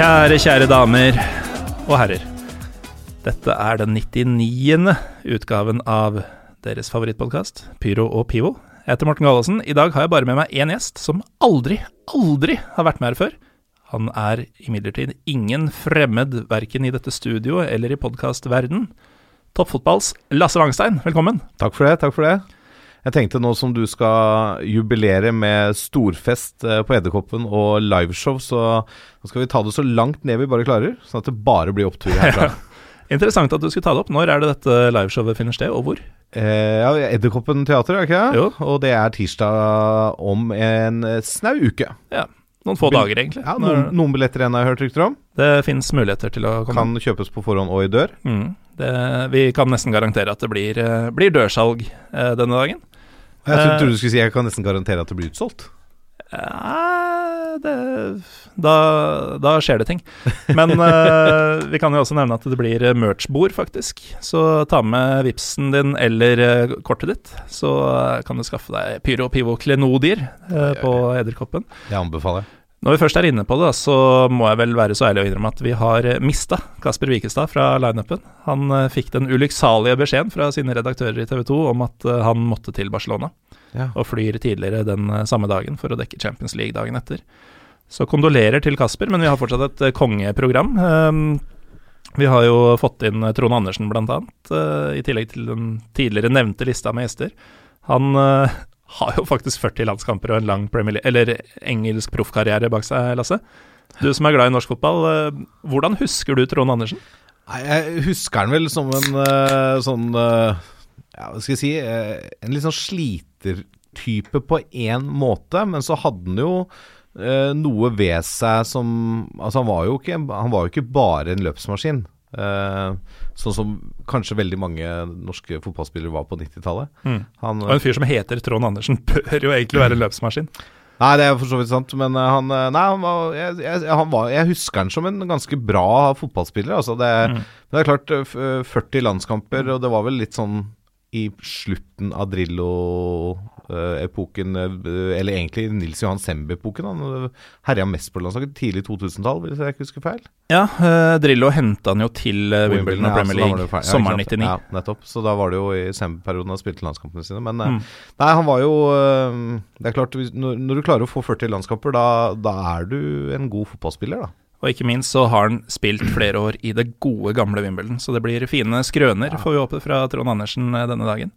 Kjære, kjære damer og herrer. Dette er den 99. utgaven av deres favorittpodkast, Pyro og Pivo. Jeg heter Morten Galaasen. I dag har jeg bare med meg én gjest som aldri, aldri har vært med her før. Han er imidlertid ingen fremmed verken i dette studioet eller i podkastverden. Toppfotballs Lasse Wangstein, velkommen. Takk for det. takk for det. Jeg tenkte nå som du skal jubilere med storfest eh, på Edderkoppen og liveshow, så nå skal vi ta det så langt ned vi bare klarer, sånn at det bare blir opptur herfra. Interessant at du skulle ta det opp. Når er det dette liveshowet finner sted, og hvor? Eh, ja, Edderkoppen teater, er ikke det? Jo. Og det er tirsdag om en snau uke. Ja, Noen få dager, egentlig. Ja, noen, noen billetter igjen har jeg hørt rykter om. Det fins muligheter til å komme. Kan kjøpes på forhånd og i dør. Mm. Det, vi kan nesten garantere at det blir, eh, blir dørsalg eh, denne dagen. Jeg trodde du skulle si jeg kan nesten garantere at det blir utsolgt. Uh, det, da, da skjer det ting. Men uh, vi kan jo også nevne at det blir merch-bord, faktisk. Så ta med vipsen din eller kortet ditt, så kan du skaffe deg Pyro Pivo klenodier på Edderkoppen. Det anbefaler jeg. Når vi først er inne på det, så må jeg vel være så ærlig å innrømme at vi har mista Kasper Wikestad fra lineupen. Han eh, fikk den ulykksalige beskjeden fra sine redaktører i TV 2 om at eh, han måtte til Barcelona, Ja. og flyr tidligere den eh, samme dagen for å dekke Champions League dagen etter. Så kondolerer til Kasper, men vi har fortsatt et eh, kongeprogram. Vi har jo fått inn eh, Trond Andersen, blant annet, eh, i tillegg til den tidligere nevnte lista med gjester. Han eh, har jo faktisk 40 landskamper og en lang Premier League, eller engelsk proffkarriere bak seg, Lasse. Du som er glad i norsk fotball, eh, hvordan husker du Trond Andersen? Nei, jeg husker han vel som en eh, sånn eh, Ja, hva skal jeg si En litt sånn slitertype på én måte, men så hadde han jo noe ved seg som Altså, han var jo ikke, han var jo ikke bare en løpsmaskin. Eh, sånn som kanskje veldig mange norske fotballspillere var på 90-tallet. Mm. Og en fyr som heter Trond Andersen, bør jo egentlig være en løpsmaskin. Nei, det er for så vidt sant, men eh, han eh, Nei, han var, jeg, jeg, han var, jeg husker han som en ganske bra fotballspiller. Altså det, Men det er klart, eh, f- eh, 40 landskamper, og det var vel litt sånn i slutten av Drillo-epoken, eller egentlig Nils Johan Semb-epoken. Han eh, herja mest på landslaget tidlig 2000-tall, hvis jeg ikke husker feil. Ja, eh, Drillo henta han jo til eh, Wimbledon og Ja, Premier League feil. Ja, sommeren 99. Ja, nettopp. Så da var det jo i Semb-perioden han spilte landskampene sine. Men eh, Mm. nei, han var jo eh, Det er klart, når, når du klarer å få 40 landskamper, da, da er du en god fotballspiller, da. Og ikke minst så har han spilt flere år i det gode, gamle Wimbledon, så det blir fine skrøner, får vi håpe, fra Trond Andersen eh, denne dagen.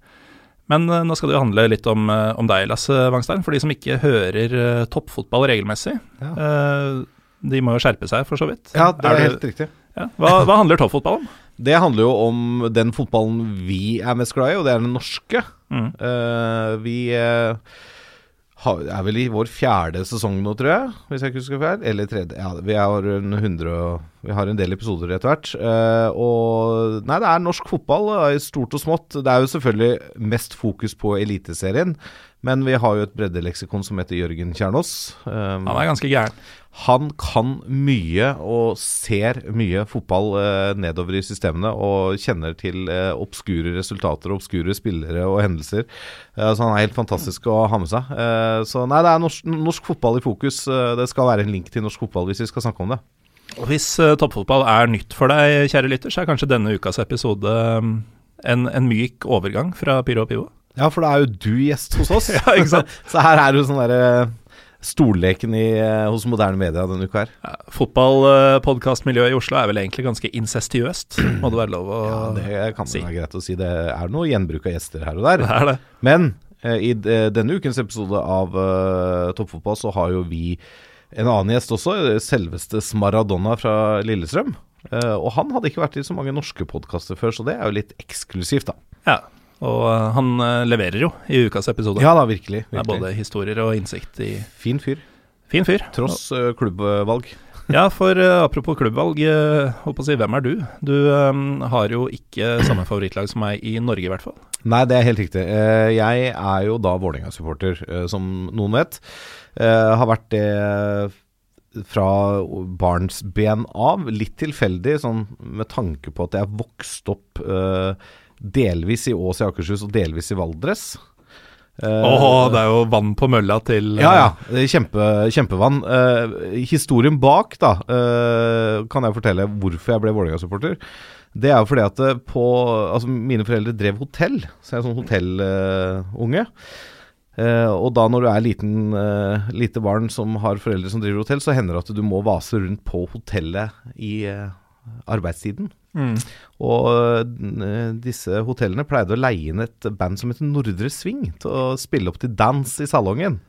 Men eh, nå skal det jo handle litt om, eh, om deg, Lasse Wangstein. For de som ikke hører toppfotball regelmessig. Ja. de må jo skjerpe seg, for så vidt. Ja, det er, det- helt riktig. Ja. Hva, hva handler toppfotball om? Det handler jo om den fotballen vi er mest glad i, og det er den norske. Mm. Uh, vi har, er vel i vår fjerde sesong nå, tror jeg, hvis jeg ikke husker feil. Eller tredje. Ja, vi har rundt 100, og- vi har en del episoder etter hvert. Eh, og Nei, det er norsk fotball eh, i stort og smått. Det er jo selvfølgelig mest fokus på Eliteserien, men vi har jo et breddeleksikon som heter Jørgen Kjernås. Eh, Han er ganske gæren. han kan mye og ser mye fotball eh, nedover i systemene og kjenner til eh, obskure resultater, obskure spillere og hendelser. Eh, så han er helt fantastisk å ha med seg. Eh, så nei, det er norsk, norsk fotball i fokus. Eh, det skal være en link til norsk fotball hvis vi skal snakke om det. Hvis eh, toppfotball er nytt for deg, kjære lytter, så er kanskje denne ukas episode um, en, en myk overgang fra Pyro og Pivo. Ja, for da er jo du gjest hos oss. Ja, ikke sant? så her er du sånn derre Stolleken i, eh, hos moderne media denne uka her. Ja, Fotballpodkastmiljøet i Oslo er vel egentlig ganske incestiøst, må det være lov å Ja, det kan si. være greit å si. Det er noe gjenbruk av gjester her og der. Det er det. Men eh, i denne ukens episode av uh, Toppfotball så har jo vi en annen gjest også, selveste Smaradona fra Lillestrøm. Eh, og han hadde ikke vært i så mange norske podkaster før, så det er jo litt eksklusivt, da. Ja, og eh, han eh, leverer jo i ukas episode. Ja da, virkelig. Det er både historier og innsikt i Fin fyr. Fin fyr. Tross klubbvalg. Ja, for apropos klubbvalg, uh, holdt å si, hvem er du? Du har jo ikke samme favorittlag som meg i Norge, i hvert fall. Nei, det er helt riktig. Eh, jeg er jo da Vålerenga-supporter, eh, som noen vet. Jeg har vært det fra barnsben av. Litt tilfeldig, sånn med tanke på at jeg vokste opp eh, delvis i Ås i Akershus og delvis i Valdres. Åh, det er jo vann på mølla til Ja, ja. er Kjempe, kjempevann. Uh, historien bak, da, uh, kan jeg fortelle hvorfor jeg ble Vålerenga-supporter. Det er jo fordi at eh, på Altså, mine foreldre drev hotell, så jeg er sånn hotellunge. Uh, og da når du er liten, uh, lite barn som har foreldre som driver hotell, så hender det at du må vase rundt på hotellet i uh, arbeidstiden. Mm. Og eh, disse hotellene pleide å leie inn et band som heter Nordre Sving, til å spille opp til dans i salongen.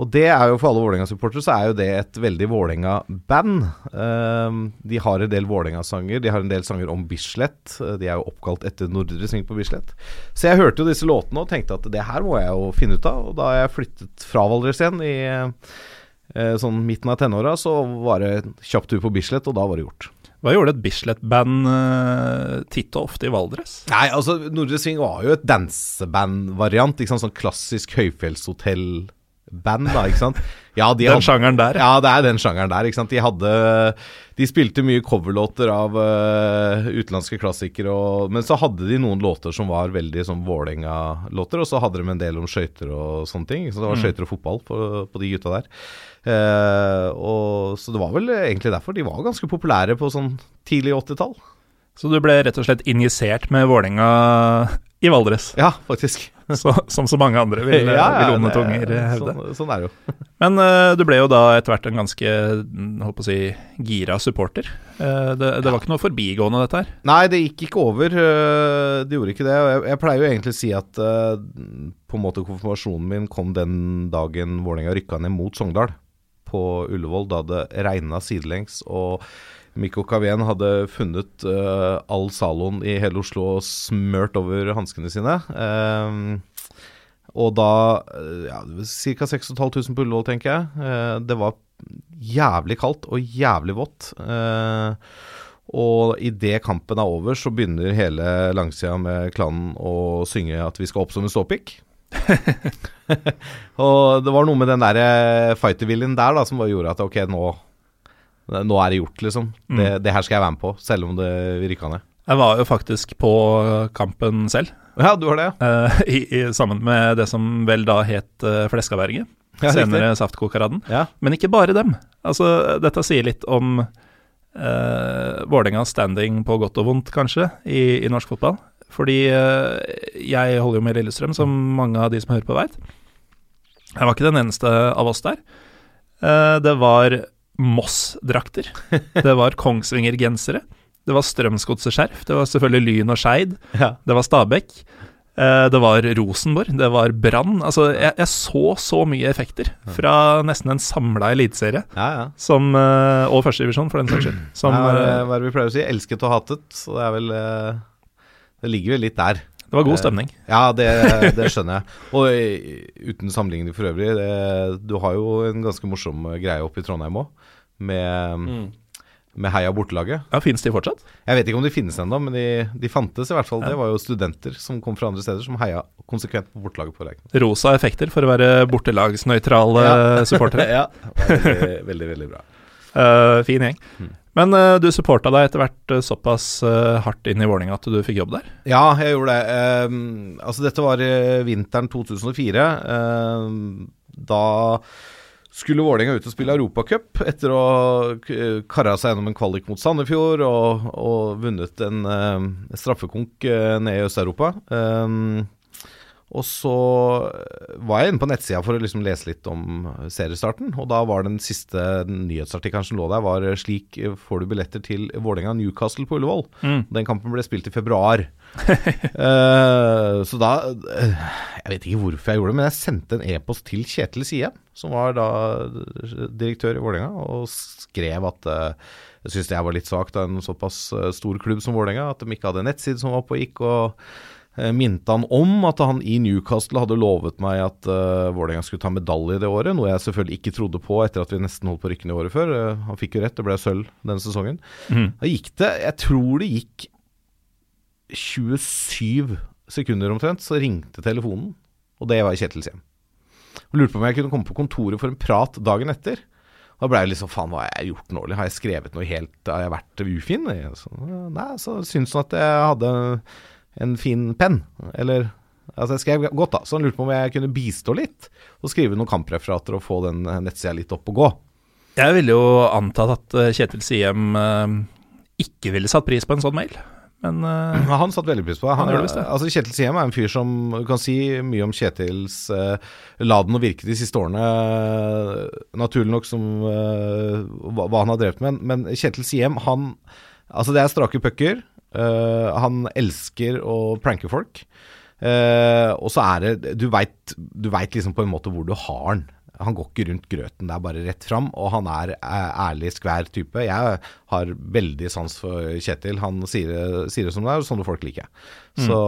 Og det er jo for alle Vålerenga-supportere så er jo det et veldig Vålerenga-band. Eh, de har en del Vålerenga-sanger, de har en del sanger om Bislett. Eh, de er jo oppkalt etter Nordre Sving på Bislett. Så jeg hørte jo disse låtene og tenkte at det her må jeg jo finne ut av. Og da jeg flyttet fra Valdres igjen i eh, sånn midten av tenåra, så var det kjapp tur på Bislett, og da var det gjort. Hva gjorde et Bislett-band uh, titt og ofte i Valdres? Nei, altså Nordre Sving var jo et danseband-variant. Sånn klassisk høyfjellshotell-band, da. ikke sant? Ja, de Den hadde- sjangeren der, ja. Ja, det er den sjangeren der. ikke sant? De hadde De spilte mye coverlåter av uh, utenlandske klassikere, og, men så hadde de noen låter som var veldig sånn Vålerenga-låter, og så hadde de en del om skøyter og sånne ting. Så det var Mm. skøyter og fotball på, på de gutta der. Uh, og, så det var vel egentlig derfor. De var ganske populære på sånn tidlig 80-tall. Så du ble rett og slett injisert med Vålerenga i Valdres, Ja, faktisk. så, som så mange andre vil, Ja, ja, vil onde tunger hevde. Sånn, sånn er det jo. Men uh, du ble jo da etter hvert en ganske mm, holdt på å si, gira supporter. Uh, det, det var ikke noe forbigående, dette her. Nei, det gikk ikke over. Uh, Det gjorde ikke det. Jeg, jeg pleier jo egentlig å si at på en måte konfirmasjonen min kom den dagen Vålerenga rykka ned mot Sogndal på Ullevål, da det regna sidelengs. og Mikko Kavien hadde funnet uh, all saloen i hele Oslo og smørt over hanskene sine. Ehm, og da øh, ja, Ca. 6500 på Ullevål, tenker jeg. Uh, det var jævlig kaldt og jævlig vått. Uh, og idet kampen er over, så begynner hele langsida med klanen å synge at vi skal opp som en ståpikk. og det var noe med den der fighterviljen der da som bare gjorde at ok, nå, nå er det gjort, liksom. Det, det her skal jeg være med på, selv om det rykka ned. Jeg var jo faktisk på kampen selv, Ja, du har det, ja. eh, i, i, sammen med det som vel da het uh, Fleskaberget. Ja, senere Saftkokeraden. ja. Men ikke bare dem. Altså, dette sier litt om uh, Vålerengas standing på godt og vondt, kanskje, i, i norsk fotball. Fordi uh, jeg holder jo med Lillestrøm, som mange av de som hører på, veit. Jeg var ikke den eneste av oss der. Uh, det var Moss-drakter. Det var Kongsvinger-gensere. Det var Strømsgodset-skjerf. Det var selvfølgelig Lyn og Skeid. ja. Det var Stabæk. Eh, Det var Rosenborg, det var Brann. Altså, jeg, jeg så så mye effekter fra nesten en samla eliteserie, ja, ja. som, eh, og førstedivisjon, for den saks skyld. Som, det- eh, hva er det vi pleier å si? Elsket og hatet. Så det er vel Det ligger vel litt der. Det var god stemning. Ja, det, det skjønner jeg. Og eh, uten sammenligning for øvrig, det, du har jo en ganske morsom eh, greie oppe i Trondheim òg, med, med Heia bortelaget. Ja, Fins de fortsatt? Jeg vet ikke om de finnes ennå, men de, de fantes i hvert fall. Det var jo studenter som kom fra andre steder, som heia konsekvent på bortelaget på Lerkendal. Rosa effekter for å være bortelagsnøytrale Ja. supportere. ja, veldig, veldig, veldig bra. Uh, fin gjeng. Mm. Men uh, du supporta deg etter hvert uh, såpass uh, hardt inn i Vålerenga at du fikk jobb der? Ja, jeg gjorde det. Ehm, altså, dette var vinteren 2004. Ehm, da skulle Vålerenga ut og spille Europacup etter å ha k- karra seg gjennom en kvalik mot Sandefjord og, og vunnet en straffekonk nede i Øst-Europa. Ehm, og så var jeg inne på nettsida for å liksom lese litt om seriestarten, og da var den siste nyhetsartikkelen som lå der, var 'Slik får du billetter til Vålerenga-Newcastle på Ullevål'. Mm. Den kampen ble spilt i februar. uh, så da eh, Jeg vet ikke hvorfor jeg gjorde det, men jeg sendte en e-post til Kjetil Sie, som var da direktør i Vålerenga, og skrev at uh, jeg syntes det var litt svakt av en såpass eh, stor klubb som Vålerenga, at de ikke hadde en nettside som var på gikk. og eh, Minte han om at han i Newcastle hadde lovet meg at uh, Vålerenga skulle ta medalje det året, noe jeg selvfølgelig ikke trodde på etter at vi nesten holdt på rykkene i året før. Uh, han fikk jo rett, det ble sølv denne sesongen. Mm. Da gikk det Jeg tror det gikk 27 sekunder omtrent, så ringte telefonen. Og det var Kjetils hjem. Og lurte på om jeg kunne komme på kontoret for en prat dagen etter. Da ble jeg liksom Faen, hva har jeg gjort nå? Har jeg skrevet noe helt Har jeg vært ufin? Så, nei, så syntes han at jeg hadde en fin penn. Eller Altså jeg skrev godt, da, så han lurte på om jeg kunne bistå litt. Og skrive noen kampreferater og få den nettsida litt opp og gå. Jeg ville jo antatt at eh, Kjetil Siem uh, ikke ville satt pris på en sånn mail. Men uh, Han satte veldig pris på det. Han, Han det det. altså Kjetil Siem er en fyr som Du kan si mye om Kjetils uh, la den å virke de siste årene, uh, naturlig nok, som uh, hva han har drevet med. Men Kjetil Siem, han Altså, det er strake pucker. Uh, han elsker å pranke folk. Uh, og så er det Du veit liksom på en måte hvor du har han. Han går ikke rundt grøten, det er bare rett fram. Og han er ærlig, skvær type. Jeg har veldig sans for Kjetil. Han sier sier det som det er, og sånne folk liker jeg. Så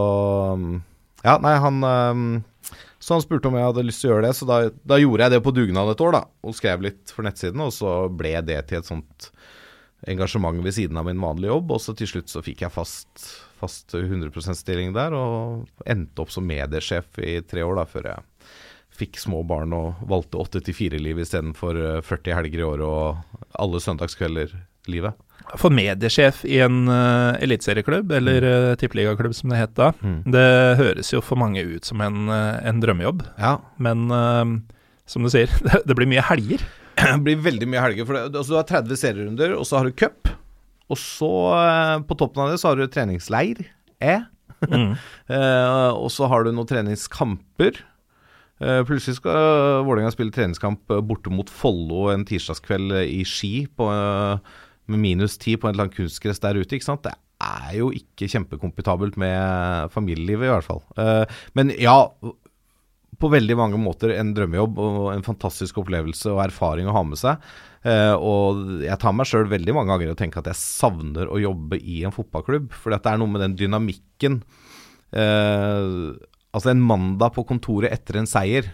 um, Ja, nei, han um, Så han spurte om jeg hadde lyst til å gjøre det, så da, da gjorde jeg det på dugnad et år, da. Og skrev litt for nettsiden, og så ble det til et sånt engasjement ved siden av min vanlige jobb. Og så til slutt så fikk jeg fast, fast 100 %-stilling der, og endte opp som mediesjef i tre år, da, før jeg fikk små barn og valgte 8-4-liv istedenfor eh, 40 helger i året og alle søndagskvelder-livet. for mediesjef i en uh, eliteserieklubb, eller uh, tippeligaklubb som det het da, Mm. det høres jo for mange ut som en, eh, en drømmejobb. Ja, Men uh, som du sier, det, det blir mye helger. Det blir veldig mye helger. For det, altså, du har 30 serierunder, og så har du cup. Og så, eh, på toppen av det, så har du treningsleir. E. Mm. Eh, og så har du noen treningskamper. Plutselig skal uh, Vålerenga spille treningskamp borte mot Follo en tirsdagskveld i Ski på, med minus ti på et eller annet kunstgress der ute. ikke sant? Det er jo ikke kjempekompetabelt med familielivet, i hvert fall. Men ja, på veldig mange måter en drømmejobb og en fantastisk opplevelse og erfaring å ha med seg. Uh, og jeg tar meg sjøl veldig mange ganger og tenker at jeg savner å jobbe i en fotballklubb. For det er noe med den dynamikken Uh, Altså en mandag på kontoret etter en seier.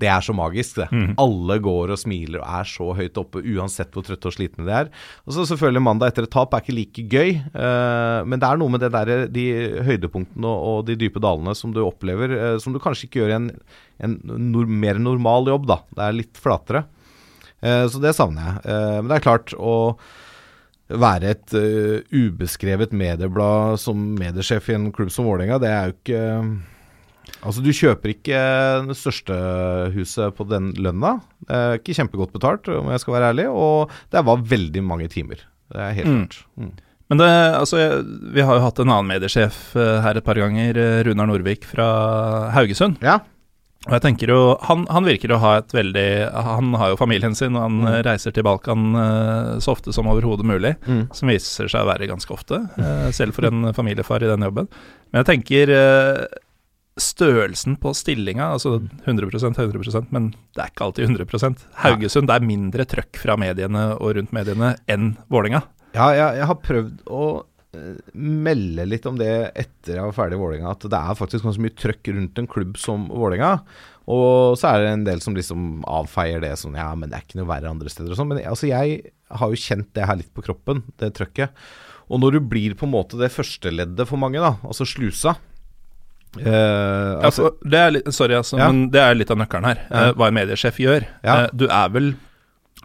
Det er så magisk, det. Alle går og smiler og er så høyt oppe, uansett hvor trøtte og slitne de er. Og så selvfølgelig mandag etter et tap er ikke like gøy, uh, men det er noe med det der, de høydepunktene og, og de dype dalene som du opplever, uh, som du kanskje ikke gjør i en, en nor mer normal jobb, da. Det er litt flatere. Uh, så det savner jeg. Men det er klart å være et ubeskrevet medieblad som mediesjef i en klubb som Vålerenga, det er jo ikke Altså, du kjøper ikke det største huset på den lønna. Ikke kjempegodt betalt, om jeg skal være ærlig, og det var veldig mange timer. Det er helt Mm. klart. Mm. Men det, altså, vi har jo hatt en annen mediesjef eh, her et par ganger, eh, Runar Norvik fra Haugesund. Ja. Og jeg tenker jo, han, han virker å ha et veldig Han har jo familien sin, og han Mm. eh, reiser til Balkan eh, så ofte som overhodet mulig. Mm. Som viser seg å være ganske ofte, eh, selv for en familiefar i den jobben. Men jeg tenker eh, størrelsen på stillinga, altså 100% 100% men det er ikke alltid 100% Haugesund, det er mindre trøkk fra mediene og rundt mediene enn Vålinga. Ja, jeg, jeg har prøvd å eh, melde litt om det etter jeg var ferdig i Vålerenga, at det er faktisk ganske mye trøkk rundt en klubb som Vålerenga. Og så er det en del som liksom avfeier det sånn Ja, men det er ikke noe verre andre steder og sånn. Men altså, jeg har jo kjent det her litt på kroppen, det trøkket. Og når du blir på en måte det første leddet for mange, da, altså slusa Ja, altså, ja, det er litt, sorry, altså, Ja. men det er litt av nøkkelen her. Eh, hva en mediesjef gjør. Ja. Eh, du er vel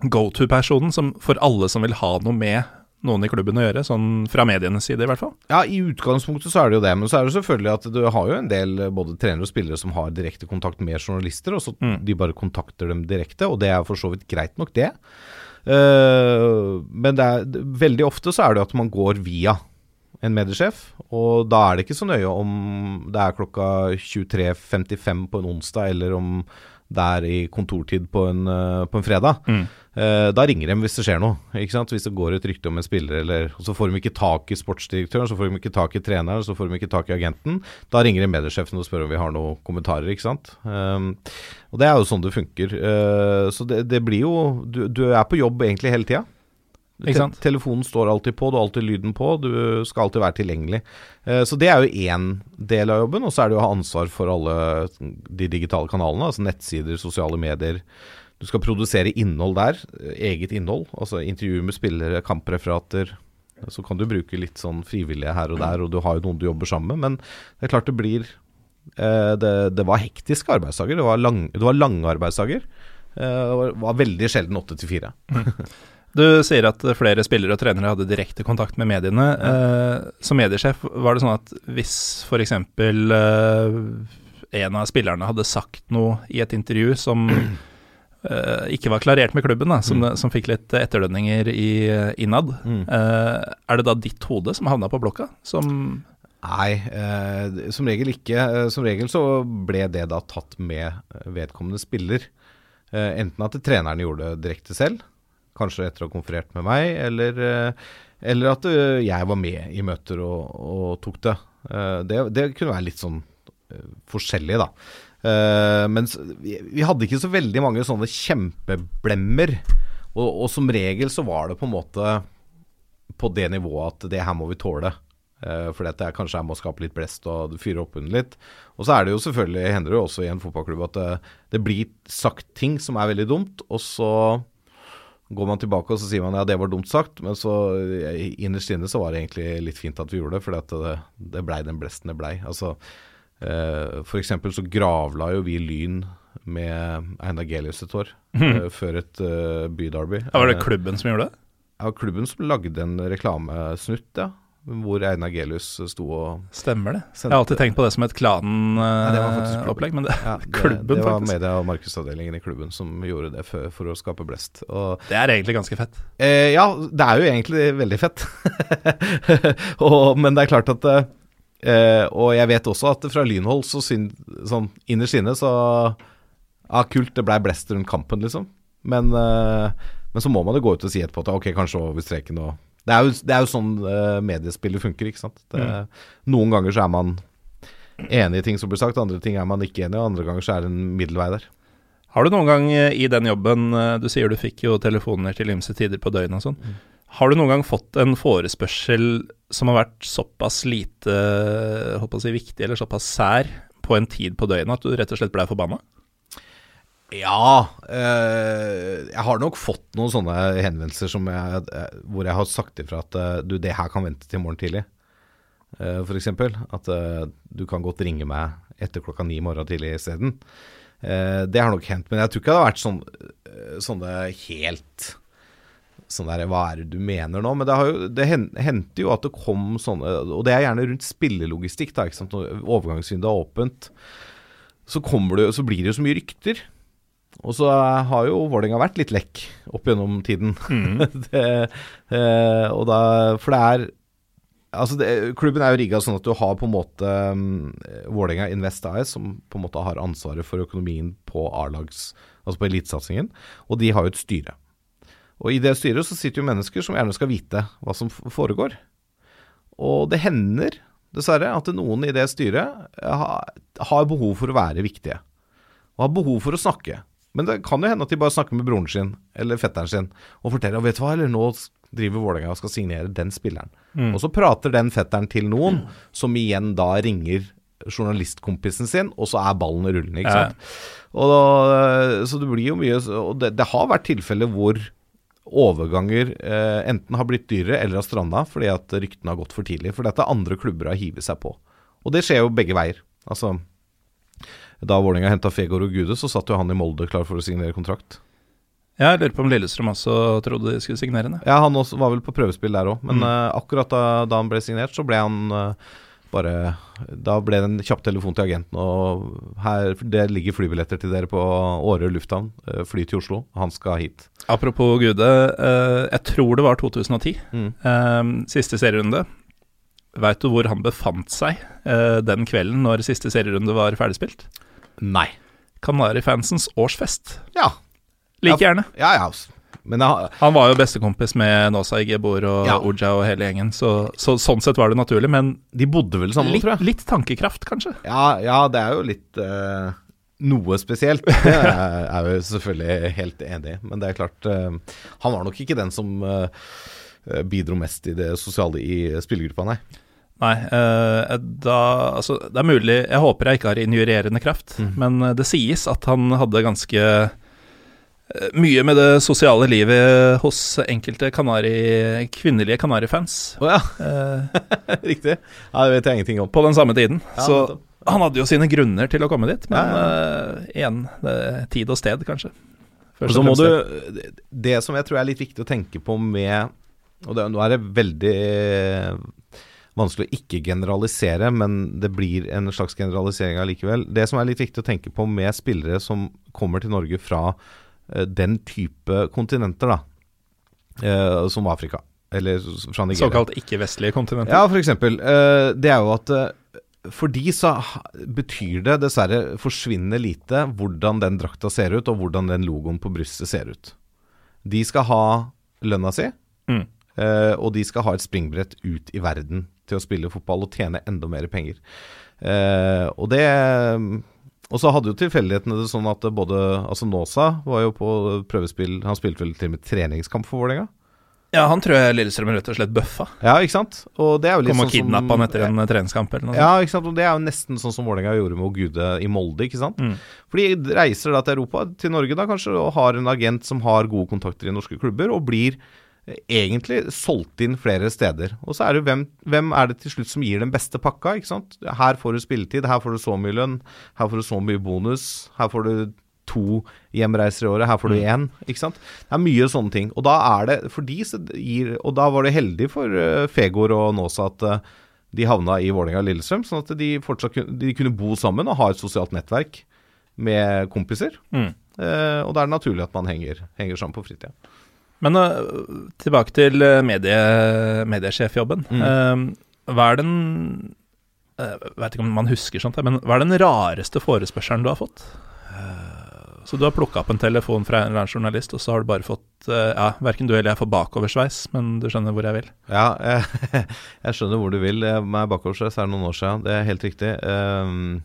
go to-personen for alle som vil ha noe med noen i klubben å gjøre, sånn fra medienes side i hvert fall. Ja, i utgangspunktet så er det jo det, men så er det selvfølgelig at du har jo en del både trenere og spillere som har direkte kontakt med journalister, og så Mm. de bare kontakter dem direkte, og det er for så vidt greit nok, det. Uh, men det er, veldig ofte så er det at man går via en mediesjef, og da er det ikke så nøye om det er klokka 23.55 på en onsdag, eller om det er i kontortid på en, eh, på en fredag. Eh, da ringer de hvis det skjer noe. Ikke sant? Hvis det går et rykte om en spiller, eller, så får de ikke tak i sportsdirektøren, så får de ikke tak i treneren, så får de ikke tak i agenten. Da ringer de mediesjefen og spør om vi har noen kommentarer, ikke sant. Um, og det er jo sånn det funker. Eh, så det, det blir jo du, du er på jobb egentlig hele tida. Sant? telefonen står alltid på, du har alltid lyden på, du skal alltid være tilgjengelig. Eh, så det er jo én del av jobben, og så er det jo å ha ansvar for alle de digitale kanalene, altså nettsider, sosiale medier. Du skal produsere innhold der, eh, eget innhold, altså intervjuer med spillere, kampreferater. Så kan du bruke litt sånn frivillige her og der, og du har jo noen du jobber sammen med, men det er klart det blir eh, det, det var hektiske arbeidsdager, det var, lang, det var lange arbeidsdager. Eh, Det var, var veldig sjelden åtte til fire. Du sier at flere spillere og trenere hadde direkte kontakt med mediene. Eh, som mediesjef, var det sånn at hvis f.eks. Eh, en av spillerne hadde sagt noe i et intervju som eh, ikke var klarert med klubben, da, som, Mm. som fikk litt etterdønninger i, innad, Mm. eh, er det da ditt hode som havna på blokka? Som Nei, eh, som regel ikke. Eh, som regel så ble det da tatt med vedkommende spiller. Eh, enten at treneren gjorde det direkte selv, kanskje etter å ha konferert med meg, eller, eh, eller at eh, jeg var med i møter og, og tok det. Eh, det. Det kunne være litt sånn forskjellig, da. Men vi, hadde ikke så veldig mange sånne kjempeblemmer. Og, og som regel så var det på en måte på det nivået at det her må vi tåle. Fordi at jeg kanskje jeg må skape litt blest og fyre opp under litt. Og så er det jo selvfølgelig, hender det jo også i en fotballklubb at det, det blir sagt ting som er veldig dumt, og så går man tilbake og så sier man ja, det var dumt sagt, men så eh, innerst inne så var det egentlig litt fint at vi gjorde det, at det, det blei den blesten det blei. Altså, eh, for eksempel så gravla jo vi Lyn med Einar Gelius et år, eh, før et uh, byderby. ja, Var det Eh, klubben som gjorde det? ja, klubben som lagde en reklamesnutt, ja. Hvor Einar Gelius sto og Stemmer det. Jeg har alltid tenkt på det som et klanen-opplegg, klanopplegg, men det, ja, det, klubben, det var faktisk. media- og markedsavdelingen i klubben som gjorde det for, for å skape blest. Og det er egentlig ganske fett. eh, ja, det er jo egentlig veldig fett. og, men det er klart at eh, Og jeg vet også at fra Lynhold så synd, sånn innerst inne så Ja, kult, det blei blest rundt kampen, liksom. Men, eh, men så må man jo gå ut og si etterpå at ok, kanskje over streken og Det er jo, det er jo sånn uh, mediespillet funker, ikke sant. Det, Noen ganger så er man enig i ting som blir sagt, andre ting er man ikke enig i, og andre ganger så er det en middelvei der. Har du noen gang eh, i den jobben eh, Du sier du fikk jo telefoner til ymse tider på døgnet og sånn. Mm. Har du noen gang fått en forespørsel som har vært såpass lite holdt på å si, viktig eller såpass sær på en tid på døgnet at du rett og slett blei forbanna? Ja, Øh, jeg har nok fått noen sånne henvendelser jeg, eh, hvor jeg har sagt ifra at eh, du, det her kan vente til i morgen tidlig. Uh, eksempel. At eh, du kan godt ringe meg etter klokka ni i morgen tidlig isteden. Uh, det har nok hendt. Men jeg tror ikke det har vært sånn, sånne helt Sånn der, Hva er det du mener nå? Men det, jo, det hendte jo at det kom sånne Og det er gjerne rundt spillelogistikk. da, ikke sant? Overgangsvinduet er åpent, så, det, så blir det jo så mye rykter. Og så har jo Vålerenga vært litt lekk opp gjennom tiden. det, eh, og da, for det er Altså det, Klubben er jo rigga sånn at du har på en måte um, Vålerenga Invest AS, som på en måte har ansvaret for økonomien på A-lags, altså på elitesatsingen, og de har jo et styre. Og i det styret så sitter jo mennesker som gjerne skal vite hva som foregår. Og det hender, dessverre, at noen i det styret har, har behov for å være viktige. Og har behov for å snakke. Men det kan jo hende at de bare snakker med broren sin eller fetteren sin og forteller vet du hva, eller nå driver Vålerenga og skal signere den spilleren. Og så prater den fetteren til noen, som igjen da ringer journalistkompisen sin, og så er ballen rullende. ikke Ja. sant? Og da, så det blir jo mye Og det, det har vært tilfeller hvor overganger eh, enten har blitt dyrere eller har stranda fordi at ryktene har gått for tidlig. Fordi at er andre klubber har hivet seg på. Og det skjer jo begge veier. Altså Da Vålerenga henta Fegård og Gude, så satt jo han i Molde klar for å signere kontrakt. Jeg lurer på om Lillestrøm også trodde de skulle signere henne. Ja, han var vel på prøvespill der òg, men eh, akkurat da, da han ble signert, så ble han uh, bare Da ble det en kjapp telefon til agenten, og her, det ligger flybilletter til dere på Åre lufthavn. Uh, fly til Oslo. Han skal hit. Apropos Gude, jeg tror det var 2010. Mm. siste serierunde. Veit du hvor han befant seg den kvelden når siste serierunde var ferdigspilt? Nei. Kanarifansens årsfest. Ja. Like gjerne. Ja, ja. altså. Men jeg, Han var jo bestekompis med Nosai Igebor og Ja. Oja og hele gjengen, så, så sånn sett var det naturlig. Men de bodde vel sammen, litt, tror jeg. litt tankekraft, kanskje. Ja, ja, det er jo litt uh, noe spesielt. Det er er jo selvfølgelig helt enig i. Men det er klart, uh, han var nok ikke den som uh, bidro mest i det sosiale i spillergruppa, nei. Nei, eh, da Altså, det er mulig Jeg håper jeg ikke har injurerende kraft, Mm. men eh, det sies at han hadde ganske eh, mye med det sosiale livet hos enkelte kanari, kvinnelige kanarifans Å ja, eh, riktig. Ja, det vet jeg ingenting om. på den samme tiden. Ja, Så nettopp. han hadde jo sine grunner til å komme dit, men Ja, eh, igjen, det er tid og sted, kanskje. Og så må du Det som jeg tror er litt viktig å tenke på med Og det, nå er det veldig vanskelig å ikke generalisere, men det blir en slags generalisering allikevel. Det som er litt viktig å tenke på med spillere som kommer til Norge fra uh, den type kontinenter, da, uh, som Afrika. Eller fra Nigeria. Såkalt ikke-vestlige kontinenter? Ja, f.eks. Uh, det er jo at for de så betyr det dessverre forsvinnende lite hvordan den drakta ser ut, og hvordan den logoen på brystet ser ut. De skal ha lønna si, mm. og de skal ha et springbrett ut i verden til å spille fotball og tjene enda mer penger. Eh, og det Og så hadde jo tilfeldighetene det sånn at både Altså Nåsa var jo på prøvespill Han spilte vel til og med treningskamp for Vålerenga. Ja, han tror jeg Lillestrøm rett og slett bøffa. Ja, ikke sant? Og det er jo litt Kom og sånn kidnappa han etter en treningskamp eller noe Ja, ikke sant. Og det er jo nesten sånn som Vålerenga gjorde med Gude i Molde, ikke sant. Mm. For de reiser da til Europa, til Norge da kanskje, og har en agent som har gode kontakter i norske klubber, og blir egentlig solgt inn flere steder. Og så er det hvem, hvem er det til slutt som gir den beste pakka, ikke sant. Her får du spilletid, her får du så mye lønn, her får du så mye bonus, her får du to hjemreiser i året, her får du mm. én. Ikke sant? Det er mye sånne ting. Og da er det for de som gir Og da var det heldig for Fegor Fegård og Nåsa at uh, de havna i Vålerenga og Lillestrøm, sånn at de fortsatt kunne, de kunne bo sammen og ha et sosialt nettverk med kompiser. Mm. Eh, og da er det naturlig at man henger, henger sammen på fritida. Men tilbake til medie, mediesjefjobben. Mm. hva er den Jeg vet ikke om man husker sånt, men hva er den rareste forespørselen du har fått? Så du har plukka opp en telefon fra en journalist, og så har du bare fått uh, Ja, verken du eller jeg får bakoversveis, men du skjønner hvor jeg vil? Ja, jeg, jeg skjønner hvor du vil. Med bakoversveis er det noen år siden, det er helt riktig. Um,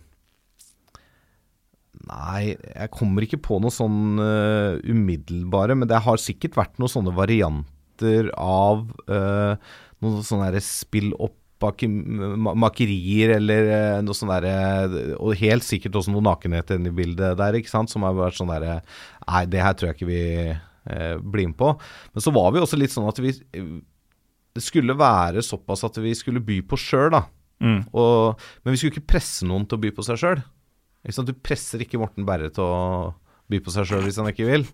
nei, jeg kommer ikke på noe sånn uh, umiddelbare, men det har sikkert vært noen sånne varianter av uh, noen sånne spill opp makerier eller eh, noe sånn derre Og helt sikkert også noe nakenhet inni bildet der, ikke sant, som har vært sånn derre Nei, det her tror jeg ikke vi eh, blir med på. Men så var vi også litt sånn at vi Det skulle være såpass at vi skulle by på sjøl, da. Mm. Og, men vi skulle ikke presse noen til å by på seg sjøl. Du presser ikke Morten Berre til å by på seg sjøl hvis han ikke vil.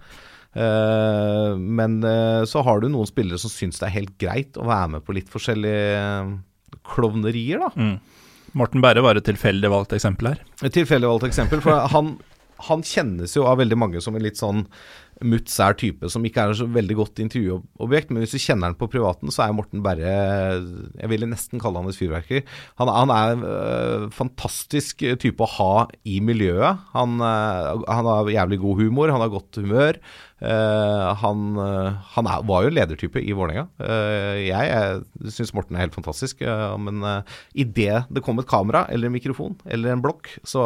Uh, men uh, så har du noen spillere som syns det er helt greit å være med på litt forskjellige klovnerier, da. Mm. Morten Berre var et tilfeldig valgt eksempel her. Et tilfeldig valgt eksempel, for han, han kjennes jo av veldig mange som en litt sånn sær type som ikke er så veldig godt intervjuobjekt. Men hvis du kjenner han på privaten, så er Morten Berre Jeg ville nesten kalle han et fyrverkeri. Han, han er en øh, fantastisk type å ha i miljøet. Han, øh, han, har jævlig god humor, han har godt humør. Uh, han, uh, han er, var jo ledertype i Vålerenga. Uh, jeg jeg syns Morten er helt fantastisk, men uh, idet det kom et kamera eller en mikrofon eller en blokk, så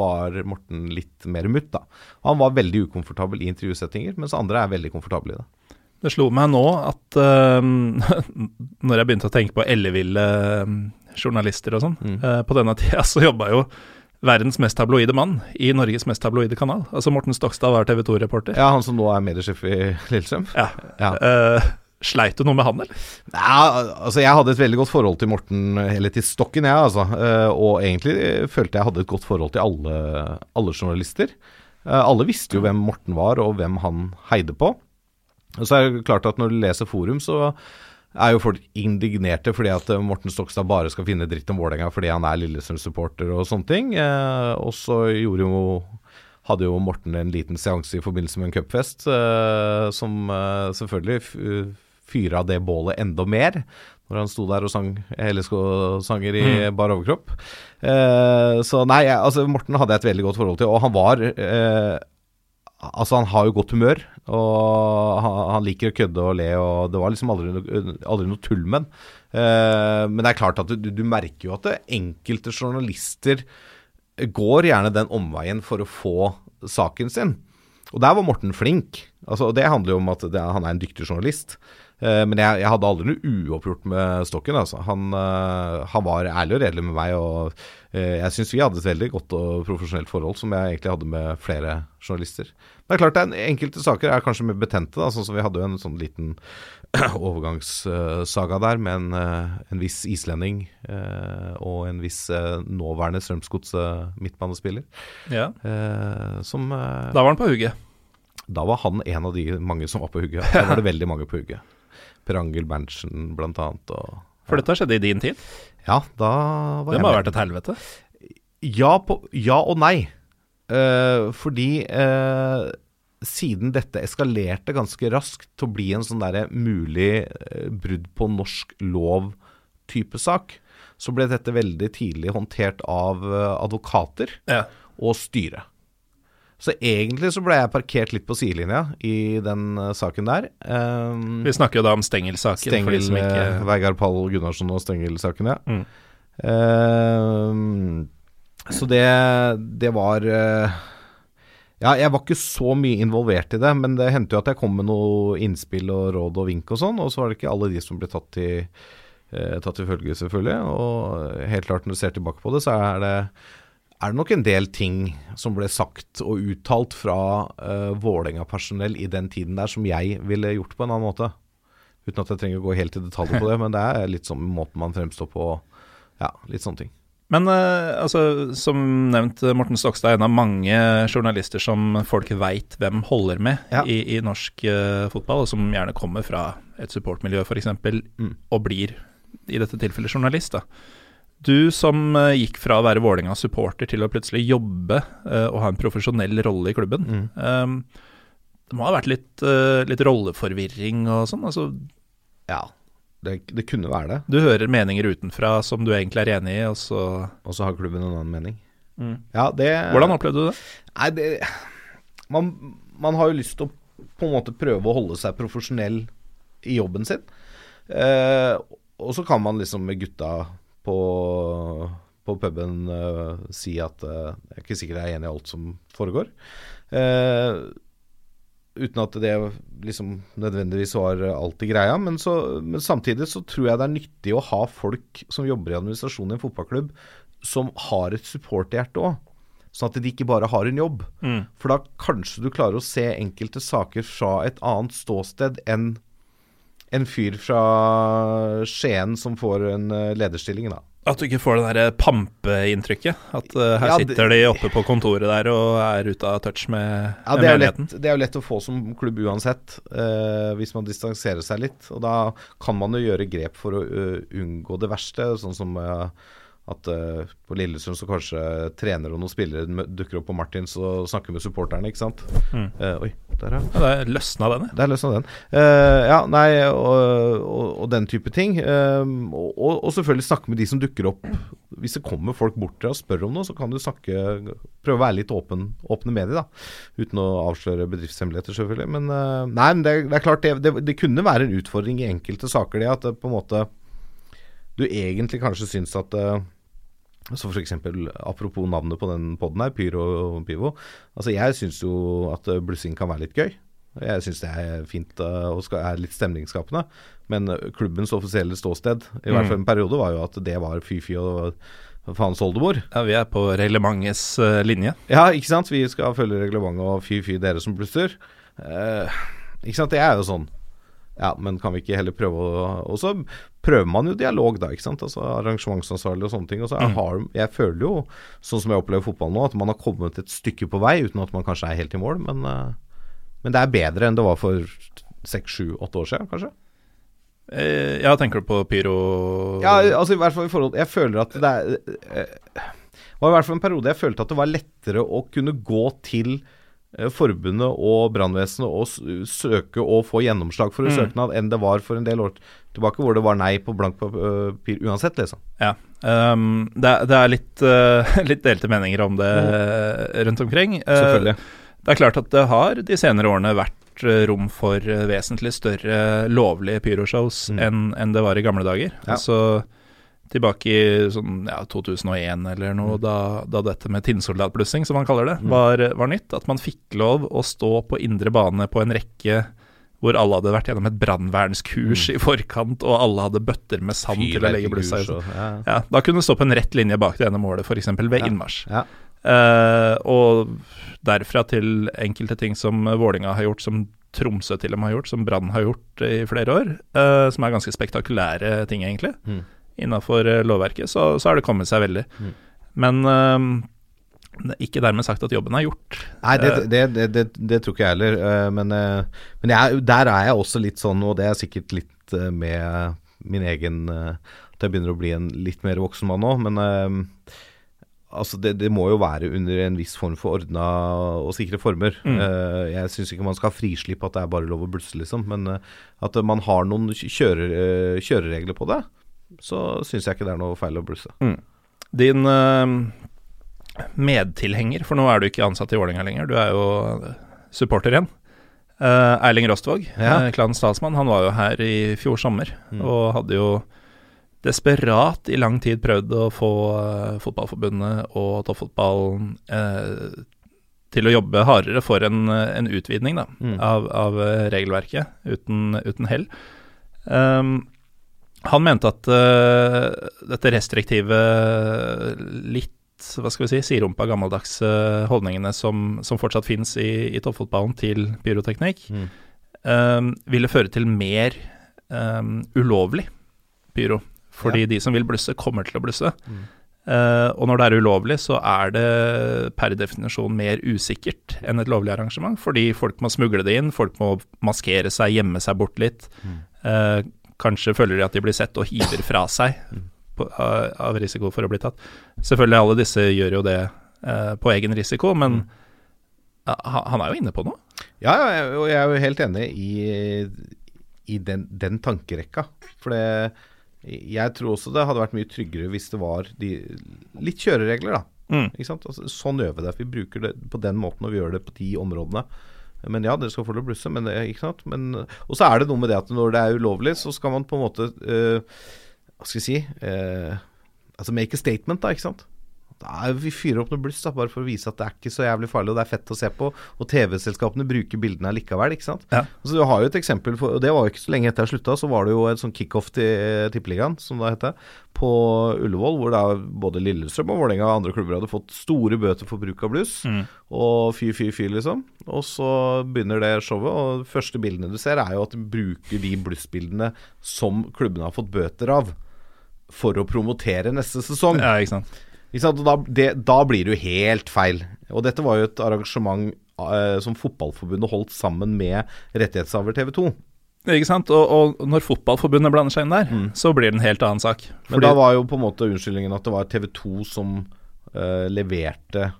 var Morten litt mer mutt, da. Han var veldig ukomfortabel i intervjusettinger, mens andre er veldig komfortable i det. Det slo meg nå at når jeg begynte å tenke på elleville journalister og sånn, mm. på denne tida så jobba jo verdens mest tabloide mann i Norges mest tabloide kanal. Altså Morten Stokstad var TV 2-reporter. Ja, Han som nå er mediesjef i Lillestrøm? Ja. ja. Uh, Sleit du noe med han, eller? Nei, altså Jeg hadde et veldig godt forhold til Morten, eller til Stokken, jeg, altså. Uh, og egentlig følte jeg hadde et godt forhold til alle, alle journalister. Uh, alle visste jo hvem Morten var, og hvem han heide på. Og så er det klart at når du leser forum, så er jo folk indignerte fordi at eh, Morten Stokstad bare skal finne dritt om Vålerenga fordi han er Lillesund-supporter og sånne ting. Eh, og så gjorde jo hadde jo Morten en liten seanse i forbindelse med en cupfest, eh, som eh, selvfølgelig fyra det bålet enda mer. Når han sto der og sang LSK-sanger i mm. bar overkropp. Eh, så nei, altså Morten hadde jeg et veldig godt forhold til, og han var Altså, han har jo godt humør, og han, han, liker å kødde og le, og det var liksom aldri, aldri noe tull med han. Eh, men det er klart at du, du merker jo at enkelte journalister går gjerne den omveien for å få saken sin. Og der var Morten flink. Altså, det handler jo om at det, han er en dyktig journalist. Uh, men jeg, jeg, hadde aldri noe uoppgjort med Stokken. Altså. Han, uh, han, var ærlig og redelig med meg, og uh, jeg syns vi hadde et veldig godt og profesjonelt forhold, som jeg egentlig hadde med flere journalister. Men Det er klart det er Enkelte saker er kanskje mer betente, da, sånn som vi hadde jo en sånn liten overgangssaga der med en, eh, en viss islending og en viss nåværende Strømsgods uh, midtbanespiller. Ja. som Da var han på hugget? Da var han en av de mange som var på hugget. Da var det veldig mange på hugget. Per Angel Berntsen blant annet. For dette skjedde i din tid? ja, da var Det jeg må ha vært et helvete. Ja, på, ja og nei. Uh, fordi uh, siden dette eskalerte ganske raskt til å bli en sånn derre mulig uh, brudd på norsk lov-type sak, så ble dette veldig tidlig håndtert av advokater Ja. og styret. Så egentlig så ble jeg parkert litt på sidelinja i den uh, saken der. Um, Vi snakker jo da om Stengel-saken. Stengel, som ikke... Vegard Pall Gunnarsson og Stengel-saken, ja. Mm. Ehm, så det, det var uh, Ja, jeg var ikke så mye involvert i det, men det hendte jo at jeg kom med noe innspill og råd og vink og sånn, og så var det ikke alle de som ble tatt til eh, tatt til følge, selvfølgelig. Og helt klart, når du ser tilbake på det, så er det, er det nok en del ting som ble sagt og uttalt fra uh, Vålerenga-personell i den tiden der, som jeg ville gjort på en annen måte. Uten at jeg trenger å gå helt i detaljer på det, men det er litt sånn måten man fremstår på. Ja, litt sånne ting. Men uh, altså, som nevnt, eh, Morten Stokstad er en av mange journalister som folk veit hvem holder med Ja. i, i norsk uh, fotball, og som gjerne kommer fra et supportmiljø f.eks., Mm. og blir i dette tilfellet journalist. da. Du som eh, gikk fra å være Vålerenga-supporter til å plutselig jobbe eh, og ha en profesjonell rolle i klubben. Mm. eh, det må ha vært litt, eh, litt rolleforvirring og sånn. altså Ja, det, det kunne være det. Du hører meninger utenfra som du egentlig er enig i, og så Og så har klubben en annen mening. Mm. Ja, det Hvordan opplevde du det? Nei, det man, man har jo lyst til å på en måte prøve å holde seg profesjonell i jobben sin. Eh, og så kan man liksom med gutta på, på puben eh, si at eh, jeg er ikke sikker jeg er enig i alt som foregår. Eh, uten at det liksom nødvendigvis var alltid greia. Men, så, men samtidig så tror jeg det er nyttig å ha folk som jobber i administrasjonen i en fotballklubb, som har et supporterhjerte òg. Sånn at de ikke bare har en jobb. Mm. For da kanskje du klarer å se enkelte saker fra et annet ståsted enn en fyr fra Skien som får en eh, lederstilling, da. At du ikke får det der pampeinntrykket. At uh, her Ja, det- sitter de oppe på kontoret der og er ute av touch med, Ja, det er, menigheten. lett, det er jo lett å få som klubb uansett, uh, hvis man distanserer seg litt. Og da kan man jo gjøre grep for å uh, unngå det verste, sånn som eh, at uh, på Lillestrøm så kanskje trenere og noen spillere dukker opp på Martins og snakker med supporterne, ikke sant. Mm. Uh, oi, der ja. Ja, det løsna den, ja. er løsna den. Uh, ja, nei, og, og, og den type ting. Og, og, selvfølgelig snakke med de som dukker opp. Hvis det kommer folk bort til deg og spør om noe, så kan du snakke Prøve å være litt åpen, åpne med dem, da. Uten å avsløre bedriftshemmeligheter, selvfølgelig. Men nei, men det, det er klart det, det, det kunne være en utfordring i enkelte saker, det at det på en måte du egentlig kanskje syns at så for eksempel, Apropos navnet på den poden her, Pyro og Pivo. Altså Jeg syns jo at eh, blussing kan være litt gøy. Jeg syns det er fint eh, og skal, er litt stemningsskapende. Men eh, klubbens offisielle ståsted, i hvert fall en periode, var jo at det var fy-fy og faens oldemor. ja. Vi er på reglementets linje. Ja, ikke sant? Vi skal følge reglementet og fy-fy dere som blusser. Eh, ikke sant? Det er jo sånn. Ja, men kan vi ikke heller prøve å Og så prøver man jo dialog, da, ikke sant. Altså arrangementsansvarlig og sånne ting. Og så Mm. har Jeg føler jo, sånn som jeg opplever fotball nå, at man har kommet et stykke på vei, uten at man kanskje er helt i mål. Men, eh, men det er bedre enn det var for seks, sju, åtte år siden, kanskje. Eh, ja, tenker du på pyro Ja, altså i hvert fall i forhold Jeg føler at det er eh, Det var i hvert fall en periode jeg følte at det var lettere å kunne gå til forbundet og brannvesenet å søke og få gjennomslag for en Mm. søknad enn det var for en del år tilbake, hvor det var nei på blankt papir uansett, liksom. Ja. Um, det, er- det er litt, uh, litt delte meninger om det mm. rundt omkring. Uh, Selvfølgelig. Det er klart at det har de senere årene vært eh, rom for eh, vesentlig større lovlige pyroshows Mm. enn en det var i gamle dager. Ja. Altså tilbake i sånn, ja, 2001 eller noe, Mm. da, da dette med tinnsoldatblussing, som man kaller det, Mm. var, var nytt. At man fikk lov å stå på indre bane på en rekke hvor alle hadde vært gjennom et brannvernskurs i forkant, og alle hadde bøtter med sand til å legge blussa i. Mm. Ja. Ja, da kunne du stå på en rett linje bak det ene målet, f.eks. ved innmarsj. Ja. Eh, og derfra til enkelte ting som Vålinga har gjort, som Tromsø til og med har gjort, som Brann har gjort i flere år, uh, som er ganske spektakulære ting, egentlig, Mm. Innafor lovverket, så, så har det kommet seg veldig. Mm. Men eh, er ikke dermed sagt at jobben er gjort. Nei, det, det, det, det, det tror ikke jeg heller. eh, Men, eh, men jeg, der er jeg også litt sånn, og det er sikkert litt eh, med min egen eh, At jeg begynner å bli en litt mer voksen mann nå. Men eh, altså det, det må jo være under en viss form for ordna og sikre former. Mm. Eh, jeg syns ikke man skal ha frislipp at det er bare lov å blusse, liksom. Men eh, at man har noen kjører, eh, kjøreregler på det, så syns jeg ikke det er noe feil å blusse. Din uh, medtilhenger, for nå er du ikke ansatt i Vålerenga lenger, du er jo supporter igjen. Uh, Erling Rostvåg, Ja. klanens talsmann, han var jo her i fjor sommer Mm. og hadde jo desperat i lang tid prøvd å få uh, Fotballforbundet og toppfotballen uh, til å jobbe hardere for en, en utvidning da, Mm. av, av eh, regelverket, uten, uten hell. Um, han mente at uh, dette restriktive, litt hva skal vi si, siderumpa gammeldagse holdningene som, som fortsatt finnes i, i toppfotballen til pyroteknikk, Mm. um, ville føre til mer um, ulovlig pyro. Fordi Ja. de som vil blusse, kommer til å blusse. Mm. Uh, og når det er ulovlig, så er det per definisjon mer usikkert enn et lovlig arrangement. Fordi folk må smugle det inn, folk må maskere seg, gjemme seg bort litt. Mm. Kanskje føler de at de blir sett og hiver fra seg på, av, av risiko for å bli tatt. Selvfølgelig, alle disse gjør jo det eh, på egen risiko, men Mm. han er jo inne på noe. Ja, ja, og jeg er jo helt enig i, i den, den tankerekka. For det, jeg tror også det hadde vært mye tryggere hvis det var de, litt kjøreregler, da. Mm. Ikke sant? Altså, sånn gjør vi det. Vi bruker det på den måten, og vi gjør det på de områdene. Men ja, dere skal få lov å blusse, men det, ikke sant? Men, og så er det noe med det at når det er ulovlig, så skal man på en måte uh, Hva skal jeg si uh, Altså make a statement, da, ikke sant? Er, vi fyrer opp noe bluss da, bare for å vise at det er ikke så jævlig farlig, og det er fett å se på. Og TV-selskapene bruker bildene likevel, ikke sant. Ja. Altså, du har jo et eksempel, for, og det var jo ikke så lenge etter jeg slutta, så var det jo en sånn kickoff til eh, Tippeligaen, som det heter, på Ullevål, hvor da både Lillestrøm og Vålerenga og andre klubber hadde fått store bøter for bruk av bluss. Mm. Og fy, fy, fy, liksom. Og så begynner det showet, og de første bildene du ser, er jo at de bruker de blussbildene som klubbene har fått bøter av, for å promotere neste sesong. Ja, ikke sant. Da, det, da blir det jo helt feil. Og dette var jo et arrangement uh, som Fotballforbundet holdt sammen med rettighetshaver TV 2. Ikke sant? Og, og når Fotballforbundet blander seg inn der, så blir det en helt annen sak. Mm. Men da var jo på en måte unnskyldningen at det var TV 2 som uh, leverte